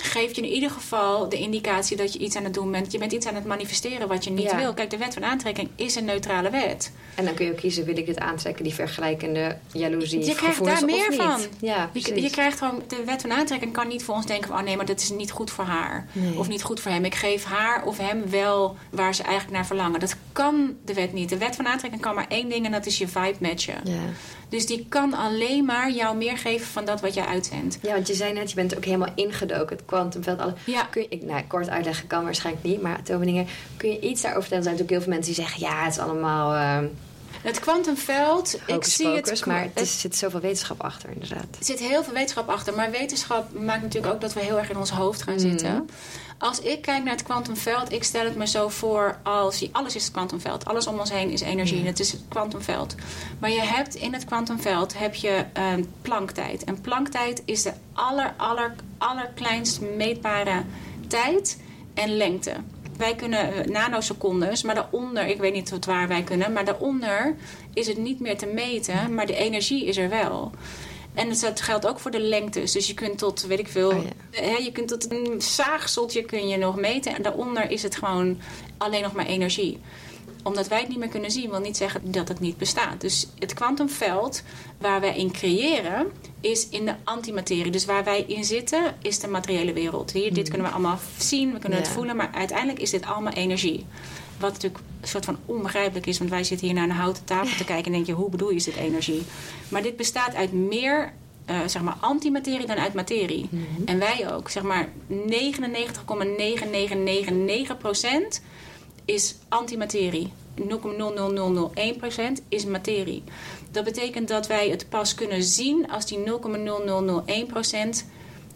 Geeft je in ieder geval de indicatie dat je iets aan het doen bent. Je bent iets aan het manifesteren wat je niet Ja. wil. Kijk, de wet van aantrekking is een neutrale wet. En dan kun je ook kiezen, wil ik dit aantrekken, die vergelijkende jaloezie, Je krijgt daar meer van. Ja, Je, krijgt gewoon, de wet van aantrekking kan niet voor ons denken van... oh nee, maar dat is niet goed voor haar. Nee. Of niet goed voor hem. Ik geef haar of hem wel waar ze eigenlijk naar verlangen. Dat kan de wet niet. De wet van aantrekking kan maar één ding en dat is je vibe matchen. Ja. Dus die kan alleen maar jou meer geven van dat wat jij uitzendt. ja, want je zei net, je bent ook helemaal ingedoken, het kwantumveld. Alle... Ja. Kun je, ik, nou, kort uitleggen kan waarschijnlijk niet, maar Toveningen, kun je iets daarover vertellen? Er zijn natuurlijk heel veel mensen die zeggen, ja, het is allemaal uh, Het kwantumveld, ik zie het... maar het er zit zoveel wetenschap achter, inderdaad. Er zit heel veel wetenschap achter. Maar wetenschap maakt natuurlijk ook dat we heel erg in ons hoofd gaan zitten. Als ik kijk naar het kwantumveld, ik stel het me zo voor als... Alles is het kwantumveld. Alles om ons heen is energie. Het is het kwantumveld. Maar je hebt in het kwantumveld heb je een planktijd. En planktijd is de aller, aller, allerkleinst meetbare tijd en lengte. Wij kunnen eh, nanosecondes, maar daaronder, ik weet niet tot waar wij kunnen, maar daaronder is het niet meer te meten, maar de energie is er wel. En dat geldt ook voor de lengtes. Dus je kunt tot, weet ik veel, Oh ja. hè, je kunt tot een zaagseltje kun je nog meten. En daaronder is het gewoon alleen nog maar energie omdat wij het niet meer kunnen zien, wil niet zeggen dat het niet bestaat. Dus het kwantumveld waar wij in creëren, is in de antimaterie. Dus waar wij in zitten, is de materiële wereld. Hier, dit kunnen we allemaal zien, we kunnen het voelen, maar uiteindelijk is dit allemaal energie. Wat natuurlijk een soort van onbegrijpelijk is, want wij zitten hier naar een houten tafel te kijken en denk je, hoe bedoel je dit energie? Maar dit bestaat uit meer eh, zeg maar antimaterie dan uit materie. En wij ook. Zeg maar 99,9999% is antimaterie. 0,00001% is materie. Dat betekent dat wij het pas kunnen zien als die 0,0001%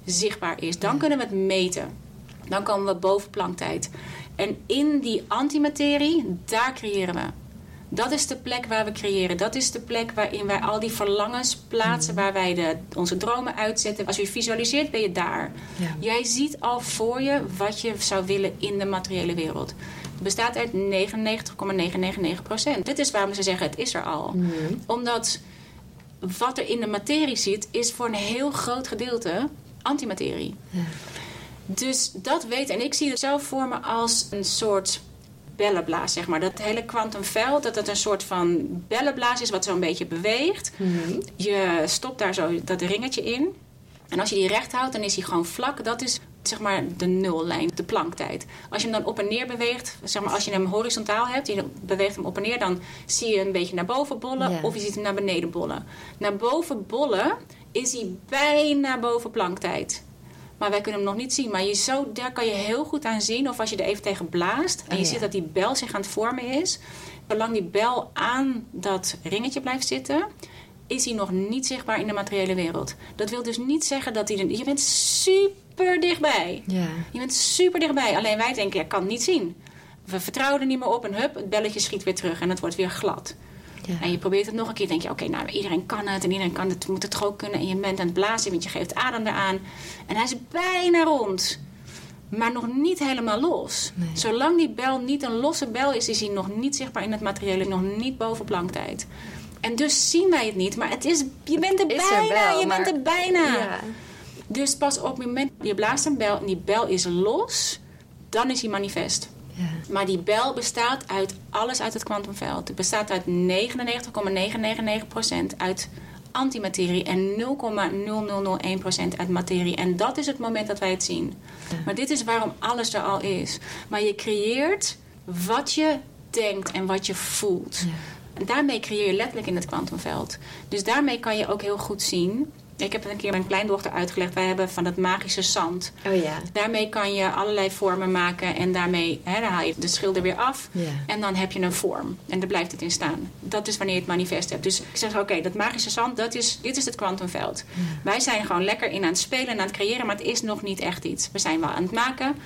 zichtbaar is. Dan kunnen we het meten. Dan komen we boven planktijd. En in die antimaterie, daar creëren we. Dat is de plek waar we creëren. Dat is de plek waarin wij al die verlangens plaatsen, waar wij de, onze dromen uitzetten. Als je visualiseert, ben je daar. Ja. Jij ziet al voor je wat je zou willen in de materiële wereld. Het bestaat uit 99,999 procent. Dit is waarom ze zeggen, het is er al. Omdat wat er in de materie zit, is voor een heel groot gedeelte antimaterie. Dus dat weet, en ik zie het zelf voor me als een soort bellenblaas, zeg maar. Dat hele kwantumveld, dat het een soort van bellenblaas is wat zo een beetje beweegt. Je stopt daar zo dat ringetje in. En als je die recht houdt, dan is hij gewoon vlak. Dat is zeg maar de nullijn, de planktijd. Als je hem dan op en neer beweegt, zeg maar als je hem horizontaal hebt, je beweegt hem op en neer, dan zie je een beetje naar boven bollen of je ziet hem naar beneden bollen. Naar boven bollen is hij bijna boven planktijd. Maar wij kunnen hem nog niet zien. Maar je zo, daar kan je heel goed aan zien. Of als je er even tegen blaast. En je Oh, ja. ziet dat die bel zich aan het vormen is. Zolang die bel aan dat ringetje blijft zitten. Is hij nog niet zichtbaar in de materiële wereld. Dat wil dus niet zeggen dat hij... er- Je bent super dichtbij. Ja. Je bent super dichtbij. Alleen wij denken, ik kan het niet zien. We vertrouwen er niet meer op. En hup, het belletje schiet weer terug. En het wordt weer glad. Ja. En je probeert het nog een keer. denk je, oké, nou, iedereen kan het. En iedereen kan het, moet het toch ook kunnen. En je bent aan het blazen, want je geeft adem eraan. En hij is bijna rond. Maar nog niet helemaal los. Nee. Zolang die bel niet een losse bel is, is hij nog niet zichtbaar in het materiële. Nog niet boven planktijd. En dus zien wij het niet. Maar het is, je bent er Is er bijna. wel, je maar- bent er bijna. Ja. Dus pas op het moment, je blaast een bel en die bel is los. Dan is hij manifest. Ja. Maar die bel bestaat uit alles uit het kwantumveld. Het bestaat uit 99,999% uit antimaterie en 0,0001% uit materie. En dat is het moment dat wij het zien. Maar dit is waarom alles er al is. Maar je creëert wat je denkt en wat je voelt. En daarmee creëer je letterlijk in het kwantumveld. Dus daarmee kan je ook heel goed zien Ik heb het een keer mijn kleindochter uitgelegd. Wij hebben van dat magische zand. Oh ja. Daarmee kan je allerlei vormen maken. En daarmee hè, dan haal je de schilder weer af. Ja. En dan heb je een vorm. En daar blijft het in staan. Dat is wanneer je het manifest hebt. Dus ik zeg, oké, dat magische zand, dat is, dit is het kwantumveld. Wij zijn gewoon lekker in aan het spelen en aan het creëren. Maar het is nog niet echt iets. We zijn wel aan het maken.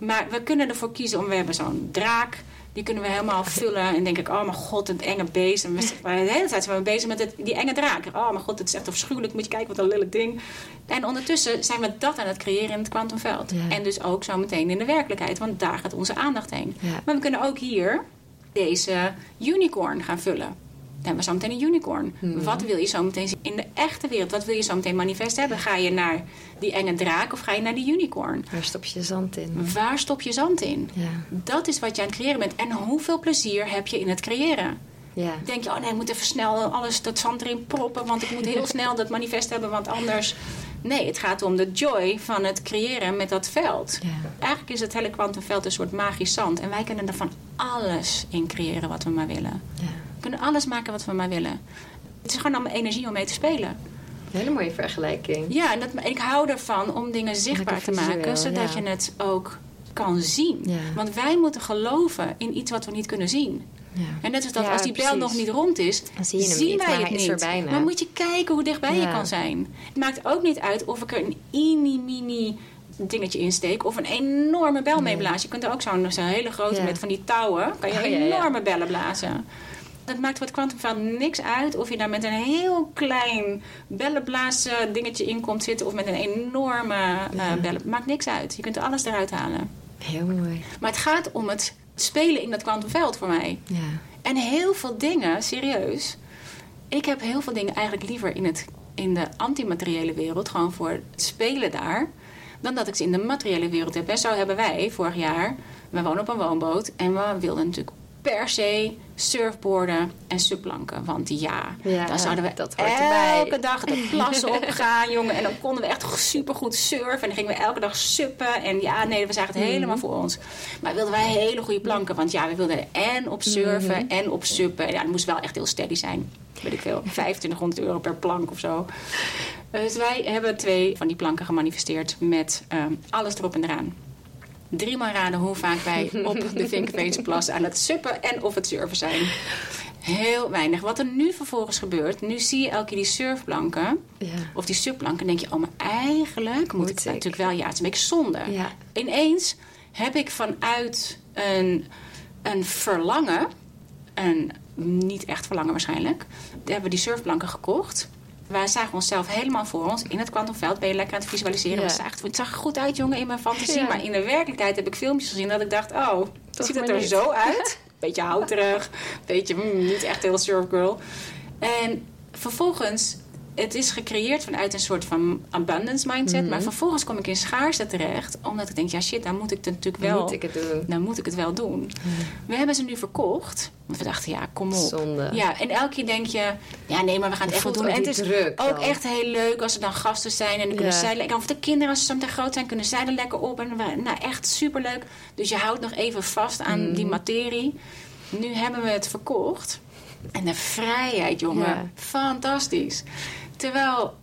Maar we kunnen ervoor kiezen om... We hebben zo'n draak. Die kunnen we helemaal vullen. En denk ik, oh mijn god, een enge beest. En we de hele tijd zijn we bezig met het, die enge draak. Oh mijn god, het is echt afschuwelijk. Moet je kijken, wat een lelijk ding. En ondertussen zijn we dat aan het creëren in het kwantumveld. Ja. En dus ook zo meteen in de werkelijkheid. Want daar gaat onze aandacht heen. Ja. Maar we kunnen ook hier deze unicorn gaan vullen. Dan we zo meteen een unicorn. Mhm. Wat wil je zo meteen zien in de echte wereld? Wat wil je zo meteen manifest hebben? Ga je naar die enge draak of ga je naar die unicorn? Waar stop je zand in? Waar stop je zand in? Ja. Dat is wat je aan het creëren bent. En hoeveel plezier heb je in het creëren? Ja. Denk je, oh nee, ik moet even snel alles dat zand erin proppen, want ik moet heel snel dat manifest hebben, want anders. Nee, het gaat om de joy van het creëren met dat veld. Ja. Eigenlijk is het hele kwantumveld een soort magisch zand. En wij kunnen er van alles in creëren wat we maar willen. ja. We kunnen alles maken wat we maar willen. Het is gewoon allemaal energie om mee te spelen. Hele mooie vergelijking. Ja, en dat, ik hou ervan om dingen zichtbaar te maken, zodat ja. je het ook kan zien. Ja. Want wij moeten geloven in iets wat we niet kunnen zien. Ja. En net als dat Ja, als die bel nog niet rond is, Dan zie je hem zien niet, wij het niet. Maar moet je kijken hoe dichtbij je kan zijn. Het maakt ook niet uit of ik er een mini-mini dingetje insteek of een enorme bel mee blaas. Je kunt er ook zo'n hele grote met van die touwen, kan je Oh, enorme bellen blazen. Het maakt voor het kwantumveld niks uit of je daar met een heel klein bellenblazen dingetje in komt zitten of met een enorme eh bellen. Maakt niks uit. Je kunt er alles eruit halen. Heel mooi. Maar het gaat om het spelen in dat kwantumveld voor mij. Ja. En heel veel dingen, serieus. Ik heb heel veel dingen eigenlijk liever in, het, in de antimateriële wereld, gewoon voor het spelen daar, dan dat ik ze in de materiële wereld heb. En zo hebben wij vorig jaar, we wonen op een woonboot en we wilden natuurlijk per se surfboarden en supplanken. Want ja, Ja, dan zouden we dat elke dag de plassen opgaan, jongen. En dan konden we echt supergoed surfen. En dan gingen we elke dag suppen. En ja, nee, we zagen het Mhm. helemaal voor ons. Maar wilden wij hele goede planken. Want ja, we wilden er en op surfen Mhm. en op suppen. Ja, het moest wel echt heel steady zijn. Weet ik veel, 2500 euro per plank of zo. Dus wij hebben twee van die planken gemanifesteerd met ehm, alles erop en eraan. Driemaal raden hoe vaak wij op de Vinkenveensplas aan het suppen en of het surfen zijn. Heel weinig. Wat er nu vervolgens gebeurt, nu zie je elke keer die surfplanken Ja. of die supplanken. En denk je, oh, maar eigenlijk moet Moet ik ik. natuurlijk wel, ja, het is een beetje zonde. Ja. Ineens heb ik vanuit een, een verlangen, een niet echt verlangen waarschijnlijk, hebben we die surfplanken gekocht. Wij zagen onszelf helemaal voor ons in het kwantumveld. Ben je lekker aan het visualiseren? Ja. We zagen, het zag er goed uit, jongen, in mijn fantasie. Ja. Maar in de werkelijkheid heb ik filmpjes gezien dat ik dacht, oh, Toch ziet het er niet. zo uit? Beetje houterig, beetje mm, niet echt heel surfgirl. En vervolgens, het is gecreëerd vanuit een soort van abundance mindset. Mhm. Maar vervolgens kom ik in schaarste terecht. Omdat ik denk, ja shit, dan moet ik het natuurlijk wel... Moet ik het doen? Dan moet ik het wel doen. We hebben ze nu verkocht. Want we dachten, ja, kom op. Zonde. Ja, en elke keer denk je, ja nee, maar we gaan het echt wel doen. En het is druk ook dan. echt heel leuk als er dan gasten zijn. En dan kunnen zij lekker, of de kinderen als ze zo meteen groot zijn, kunnen zij er lekker op. En we- nou, echt superleuk. Dus je houdt nog even vast aan Mhm. die materie. Nu hebben we het verkocht. En de vrijheid, jongen. Ja. Fantastisch. Terwijl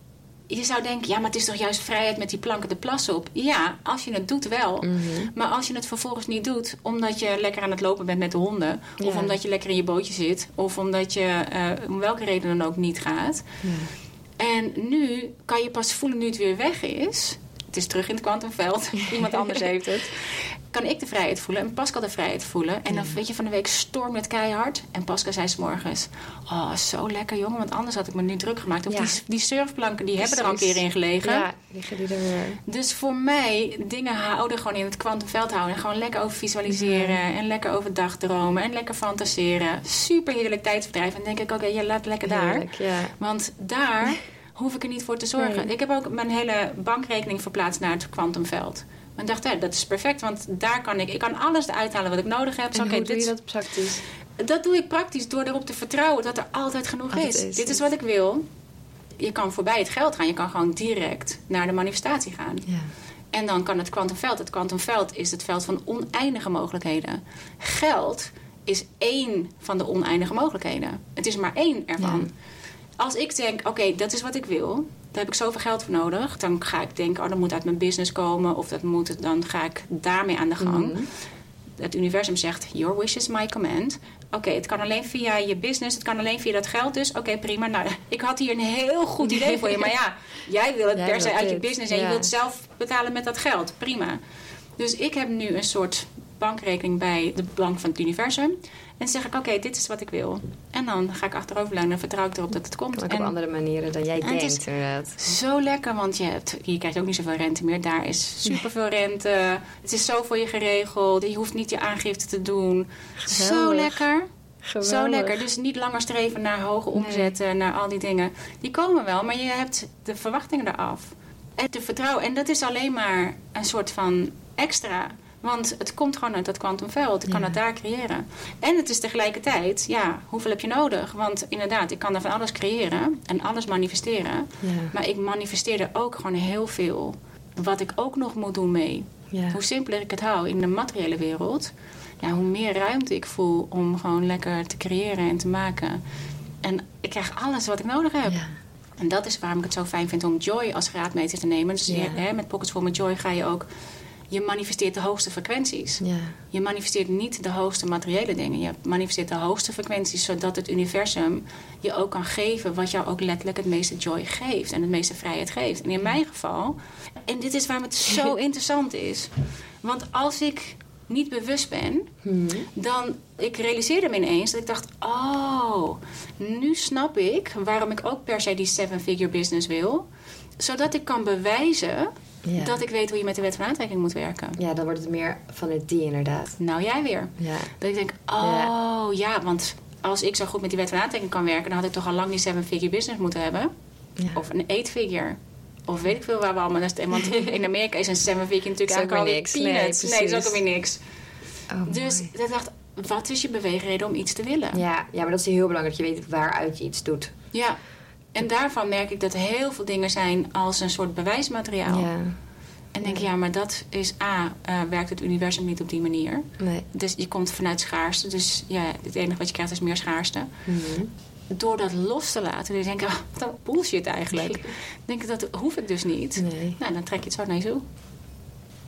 je zou denken, ja, maar het is toch juist vrijheid met die planken de plas op? Ja, als je het doet wel. Mhm. Maar als je het vervolgens niet doet, omdat je lekker aan het lopen bent met de honden, of omdat je lekker in je bootje zit, of omdat je eh, om welke reden dan ook niet gaat. En nu kan je pas voelen nu het weer weg is. Het is terug in het kwantumveld. Iemand anders heeft het. Kan ik de vrijheid voelen en Pascal de vrijheid voelen. En dan weet je, van de week stormt het keihard. En Pascal zei s'morgens... Oh, zo lekker jongen, want anders had ik me nu druk gemaakt. Of Ja. die, die surfplanken, die hebben er al een keer in gelegen. Ja, liggen die er weer. Dus voor mij, dingen houden gewoon in het kwantumveld houden. En gewoon lekker over visualiseren. En lekker over dagdromen. En lekker fantaseren. Super heerlijk tijdsverdrijf. En dan denk ik, oké, je laat lekker daar. Heerlijk, ja. Want daar hoef ik er niet voor te zorgen. Nee. Ik heb ook mijn hele bankrekening verplaatst naar het kwantumveld. En dacht, ja, dat is perfect. Want daar kan ik, ik kan alles eruit halen wat ik nodig heb. Zo, En hoe doe dit je dat praktisch? dat doe ik praktisch door erop te vertrouwen dat er altijd genoeg Altijd is. is Dit is wat ik wil. Je kan voorbij het geld gaan. Je kan gewoon direct naar de manifestatie gaan. Ja. En dan kan het kwantumveld. Het kwantumveld is het veld van oneindige mogelijkheden. Geld is één van de oneindige mogelijkheden. Het is maar één ervan. als ik denk, oké, dat is wat ik wil. Daar heb ik zoveel geld voor nodig. Dan ga ik denken, oh, dat moet uit mijn business komen. Of dat moet, dan ga ik daarmee aan de gang. Mhm. Het universum zegt, your wish is my command. Oké, het kan alleen via je business. Het kan alleen via dat geld dus. Oké, prima. Nou, ik had hier een heel goed idee voor je. Maar ja, jij wil het Jij per se uit je business. En je wilt zelf betalen met dat geld. Prima. Dus ik heb nu een soort bankrekening bij de bank van het universum. En zeg ik, oké, dit is wat ik wil. En dan ga ik achteroverleunen en vertrouw ik erop dat het komt. Ook op En andere manieren dan jij het denkt, inderdaad. zo lekker, want je hebt, hier krijg je ook niet zoveel rente meer. Daar is superveel rente. Het is zo voor je geregeld. Je hoeft niet je aangifte te doen. Zo Geweldig. lekker. Zo lekker. Dus niet langer streven naar hoge omzetten, naar al die dingen. Die komen wel, maar je hebt de verwachtingen eraf. En de vertrouwen. En dat is alleen maar een soort van extra. Want het komt gewoon uit dat kwantumveld. Ik kan Ja. het daar creëren. En het is tegelijkertijd, ja, hoeveel heb je nodig? Want inderdaad, ik kan er van alles creëren en alles manifesteren. Ja. Maar ik manifesteerde ook gewoon heel veel. Wat ik ook nog moet doen mee. Ja. Hoe simpeler ik het hou in de materiële wereld, ja, hoe meer ruimte ik voel om gewoon lekker te creëren en te maken. En ik krijg alles wat ik nodig heb. En dat is waarom ik het zo fijn vind om Joy als graadmeter te nemen. Dus hè, met Pockets for My Joy ga je ook... Je manifesteert de hoogste frequenties. Ja. Je manifesteert niet de hoogste materiële dingen. Je manifesteert de hoogste frequenties, zodat het universum je ook kan geven wat jou ook letterlijk het meeste joy geeft en het meeste vrijheid geeft. En in mijn geval, en dit is waarom het zo interessant is. Want als ik niet bewust ben, Hmm. dan ik realiseerde me ineens dat ik dacht: oh, nu snap ik waarom ik ook per se die seven-figure business wil, zodat ik kan bewijzen Ja. dat ik weet hoe je met de wet van aantrekking moet werken. ja, dan wordt het meer van het die inderdaad. Nou, jij weer. Ja. Dat ik denk, oh ja, want als ik zo goed met die wet van aantrekking kan werken, dan had ik toch al lang die seven-figure business moeten hebben. ja. Of een eight-figure. Of weet ik veel waar we allemaal naar. Want in Amerika is een seven-figure natuurlijk eigenlijk al niks. peanuts. Nee, Nee, is ook weer niks. Oh, Dus ik dacht, wat is je beweegreden om iets te willen? Ja, ja, maar dat is heel belangrijk dat je weet waaruit je iets doet. Ja. En daarvan merk ik dat heel veel dingen zijn als een soort bewijsmateriaal. Ja. En denk je, ja, maar dat is A, eh, werkt het universum niet op die manier. Nee. Dus je komt vanuit schaarste. Dus ja, het enige wat je krijgt is meer schaarste. Mhm. door dat los te laten, dan denk ik, oh, wat een bullshit eigenlijk. Dan denk ik, dat hoef ik dus niet. Nee. Nou, dan trek je het zo naar je toe.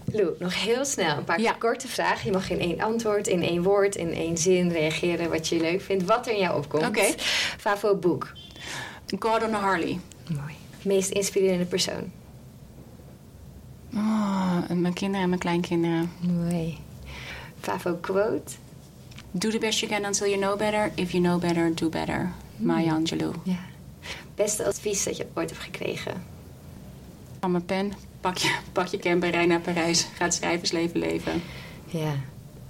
Lou, nog heel snel een paar Ja. korte vragen. Je mag in één antwoord, in één woord, in één zin reageren wat je leuk vindt. Wat er in jou opkomt. Oké. Favo boek. Gordon Harley. Mooi. Meest inspirerende persoon. Oh, en mijn kinderen en mijn kleinkinderen. Mooi. Favo quote. Do the best you can until you know better. If you know better, do better. Maya Angelou. Ja. Beste advies dat je ooit hebt gekregen. Van mijn pen, pak je, pak je camper, rij naar Parijs. Ga het schrijversleven leven. Ja.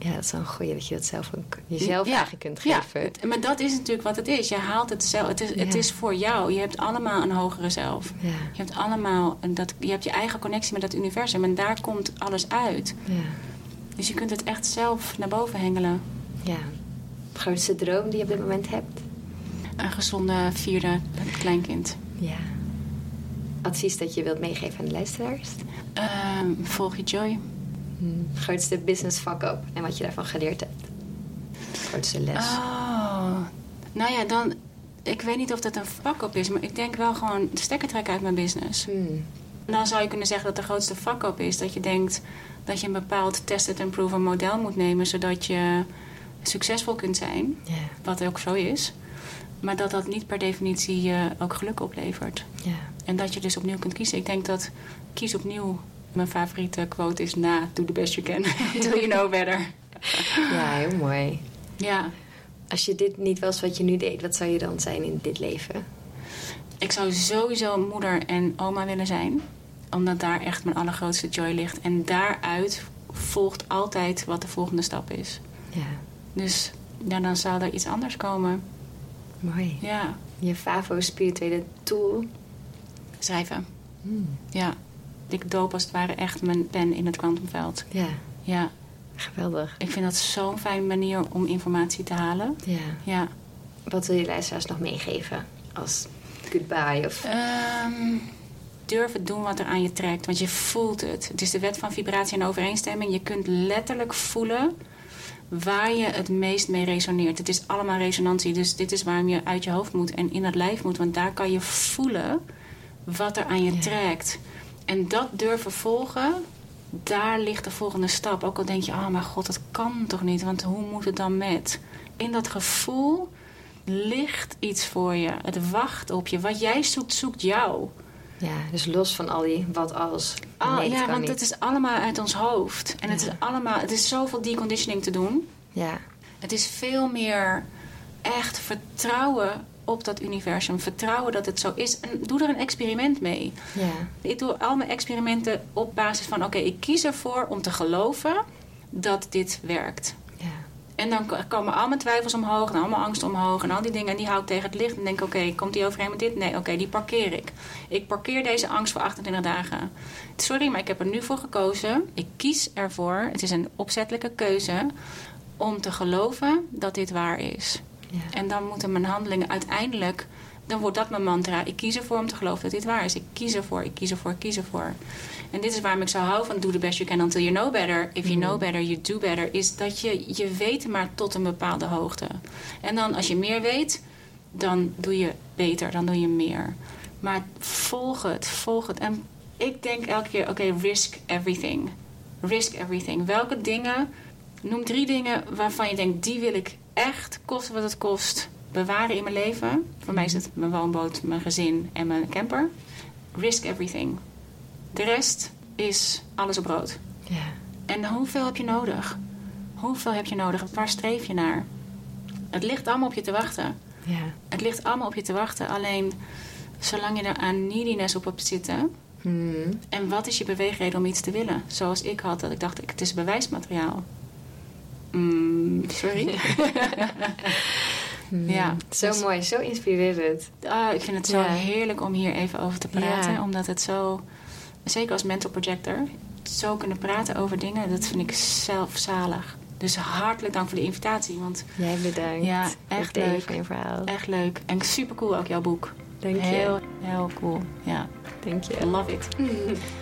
Ja, dat is wel een goeie dat je dat zelf ook jezelf Ja. eigenlijk kunt Ja, geven. het- maar dat is natuurlijk wat het is. Je haalt het zelf. Het is, het Ja. is voor jou. Je hebt allemaal een hogere zelf. Ja. Je hebt allemaal een, dat, je hebt je eigen connectie met dat universum. En daar komt alles uit. Ja. Dus je kunt het echt zelf naar boven hengelen. ja. Grootste droom die je op dit moment hebt? Een gezonde vierde kleinkind. Ja. Advies dat je wilt meegeven aan de luisteraars? Ehm, volg je joy. Grootste business fuck-up en wat je daarvan geleerd hebt? Grootste les? Oh. Nou ja, dan... Ik weet niet of dat een fuck up is, maar ik denk wel gewoon de stekker trekken uit mijn business. Hmm. Dan zou je kunnen zeggen dat de grootste fuck up is dat je denkt dat je een bepaald tested and proven model moet nemen zodat je succesvol kunt zijn. Wat ook zo is. Maar dat dat niet per definitie je ook geluk oplevert. En dat je dus opnieuw kunt kiezen. Ik denk dat kies opnieuw mijn favoriete quote is na do the best you can. Until you know better. ja, heel mooi. Ja, Als je dit niet was wat je nu deed, wat zou je dan zijn in dit leven? ik zou sowieso moeder en oma willen zijn. Omdat daar echt mijn allergrootste joy ligt. En daaruit volgt altijd wat de volgende stap is. Ja, Dus ja, dan zal er iets anders komen. mooi. Ja, Je Favo spirituele tool. schrijven. Hmm. Ja, ik doop als het ware echt mijn pen in het kwantumveld. Ja, Ja, geweldig. ik vind dat zo'n fijne manier om informatie te halen. Ja. Ja. Wat wil je luisteraars nog meegeven? Als goodbye of... Ehm, durf het doen wat er aan je trekt, want je voelt het. Het is de wet van vibratie en overeenstemming. Je kunt letterlijk voelen waar je het meest mee resoneert. Het is allemaal resonantie, dus dit is waarom je uit je hoofd moet en in het lijf moet. Want daar kan je voelen wat er aan je trekt. En dat durven volgen, daar ligt de volgende stap. Ook al denk je, oh mijn god, dat kan toch niet, want hoe moet het dan met? In dat gevoel ligt iets voor je. Het wacht op je. Wat jij zoekt, zoekt jou. Ja, dus los van al die wat als. Ah, nee, ja, want niet. het is allemaal uit ons hoofd. En het is allemaal, het is zoveel deconditioning te doen. Ja, Het is veel meer echt vertrouwen op dat universum. Vertrouwen dat het zo is. En doe er een experiment mee. ja, Ik doe al mijn experimenten op basis van... oké, ik kies ervoor om te geloven dat dit werkt. ja. En dan komen al mijn twijfels omhoog en al mijn angst omhoog en al die dingen. En die hou ik tegen het licht en denk: oké, komt die overeen met dit? Nee, oké, die parkeer ik. Ik parkeer deze angst voor 28 dagen. Sorry, maar ik heb er nu voor gekozen. Ik kies ervoor, het is een opzettelijke keuze, om te geloven dat dit waar is. Ja. En dan moeten mijn handelingen uiteindelijk, dan wordt dat mijn mantra. Ik kies ervoor om te geloven dat dit waar is. Ik kies ervoor, ik kies ervoor, ik kies ervoor. En dit is waarom ik zo hou van do the best you can until you know better. If you know better, you do better. Is dat je, je weet maar tot een bepaalde hoogte. En dan als je meer weet, dan doe je beter, dan doe je meer. Maar volg het, volg het. En ik denk elke keer, oké, risk everything. Risk everything. Welke dingen, noem drie dingen waarvan je denkt, die wil ik echt, koste wat het kost, bewaren in mijn leven. Voor mij is het mijn woonboot, mijn gezin en mijn camper. Risk everything. De rest is alles op rood. ja. En hoeveel heb je nodig? Hoeveel heb je nodig? Waar streef je naar? Het ligt allemaal op je te wachten. ja. Het ligt allemaal op je te wachten. Alleen zolang je er aan neediness op hebt zitten. Hmm. En wat is je beweegreden om iets te willen? Zoals ik had, dat ik dacht, het is bewijsmateriaal. Mm, sorry. Ja, Zo dus- mooi, zo inspirerend. Ah, ik vind het zo Ja. heerlijk om hier even over te praten. Ja. Omdat het zo, zeker als mental projector, zo kunnen praten over dingen, dat vind ik zelf zalig. Dus hartelijk dank voor de invitatie, want Jij bedankt. Ja, echt leuk. van je verhaal. echt leuk. En super cool ook jouw boek. Dank je. Heel, heel cool. Ja, Dank je. love it.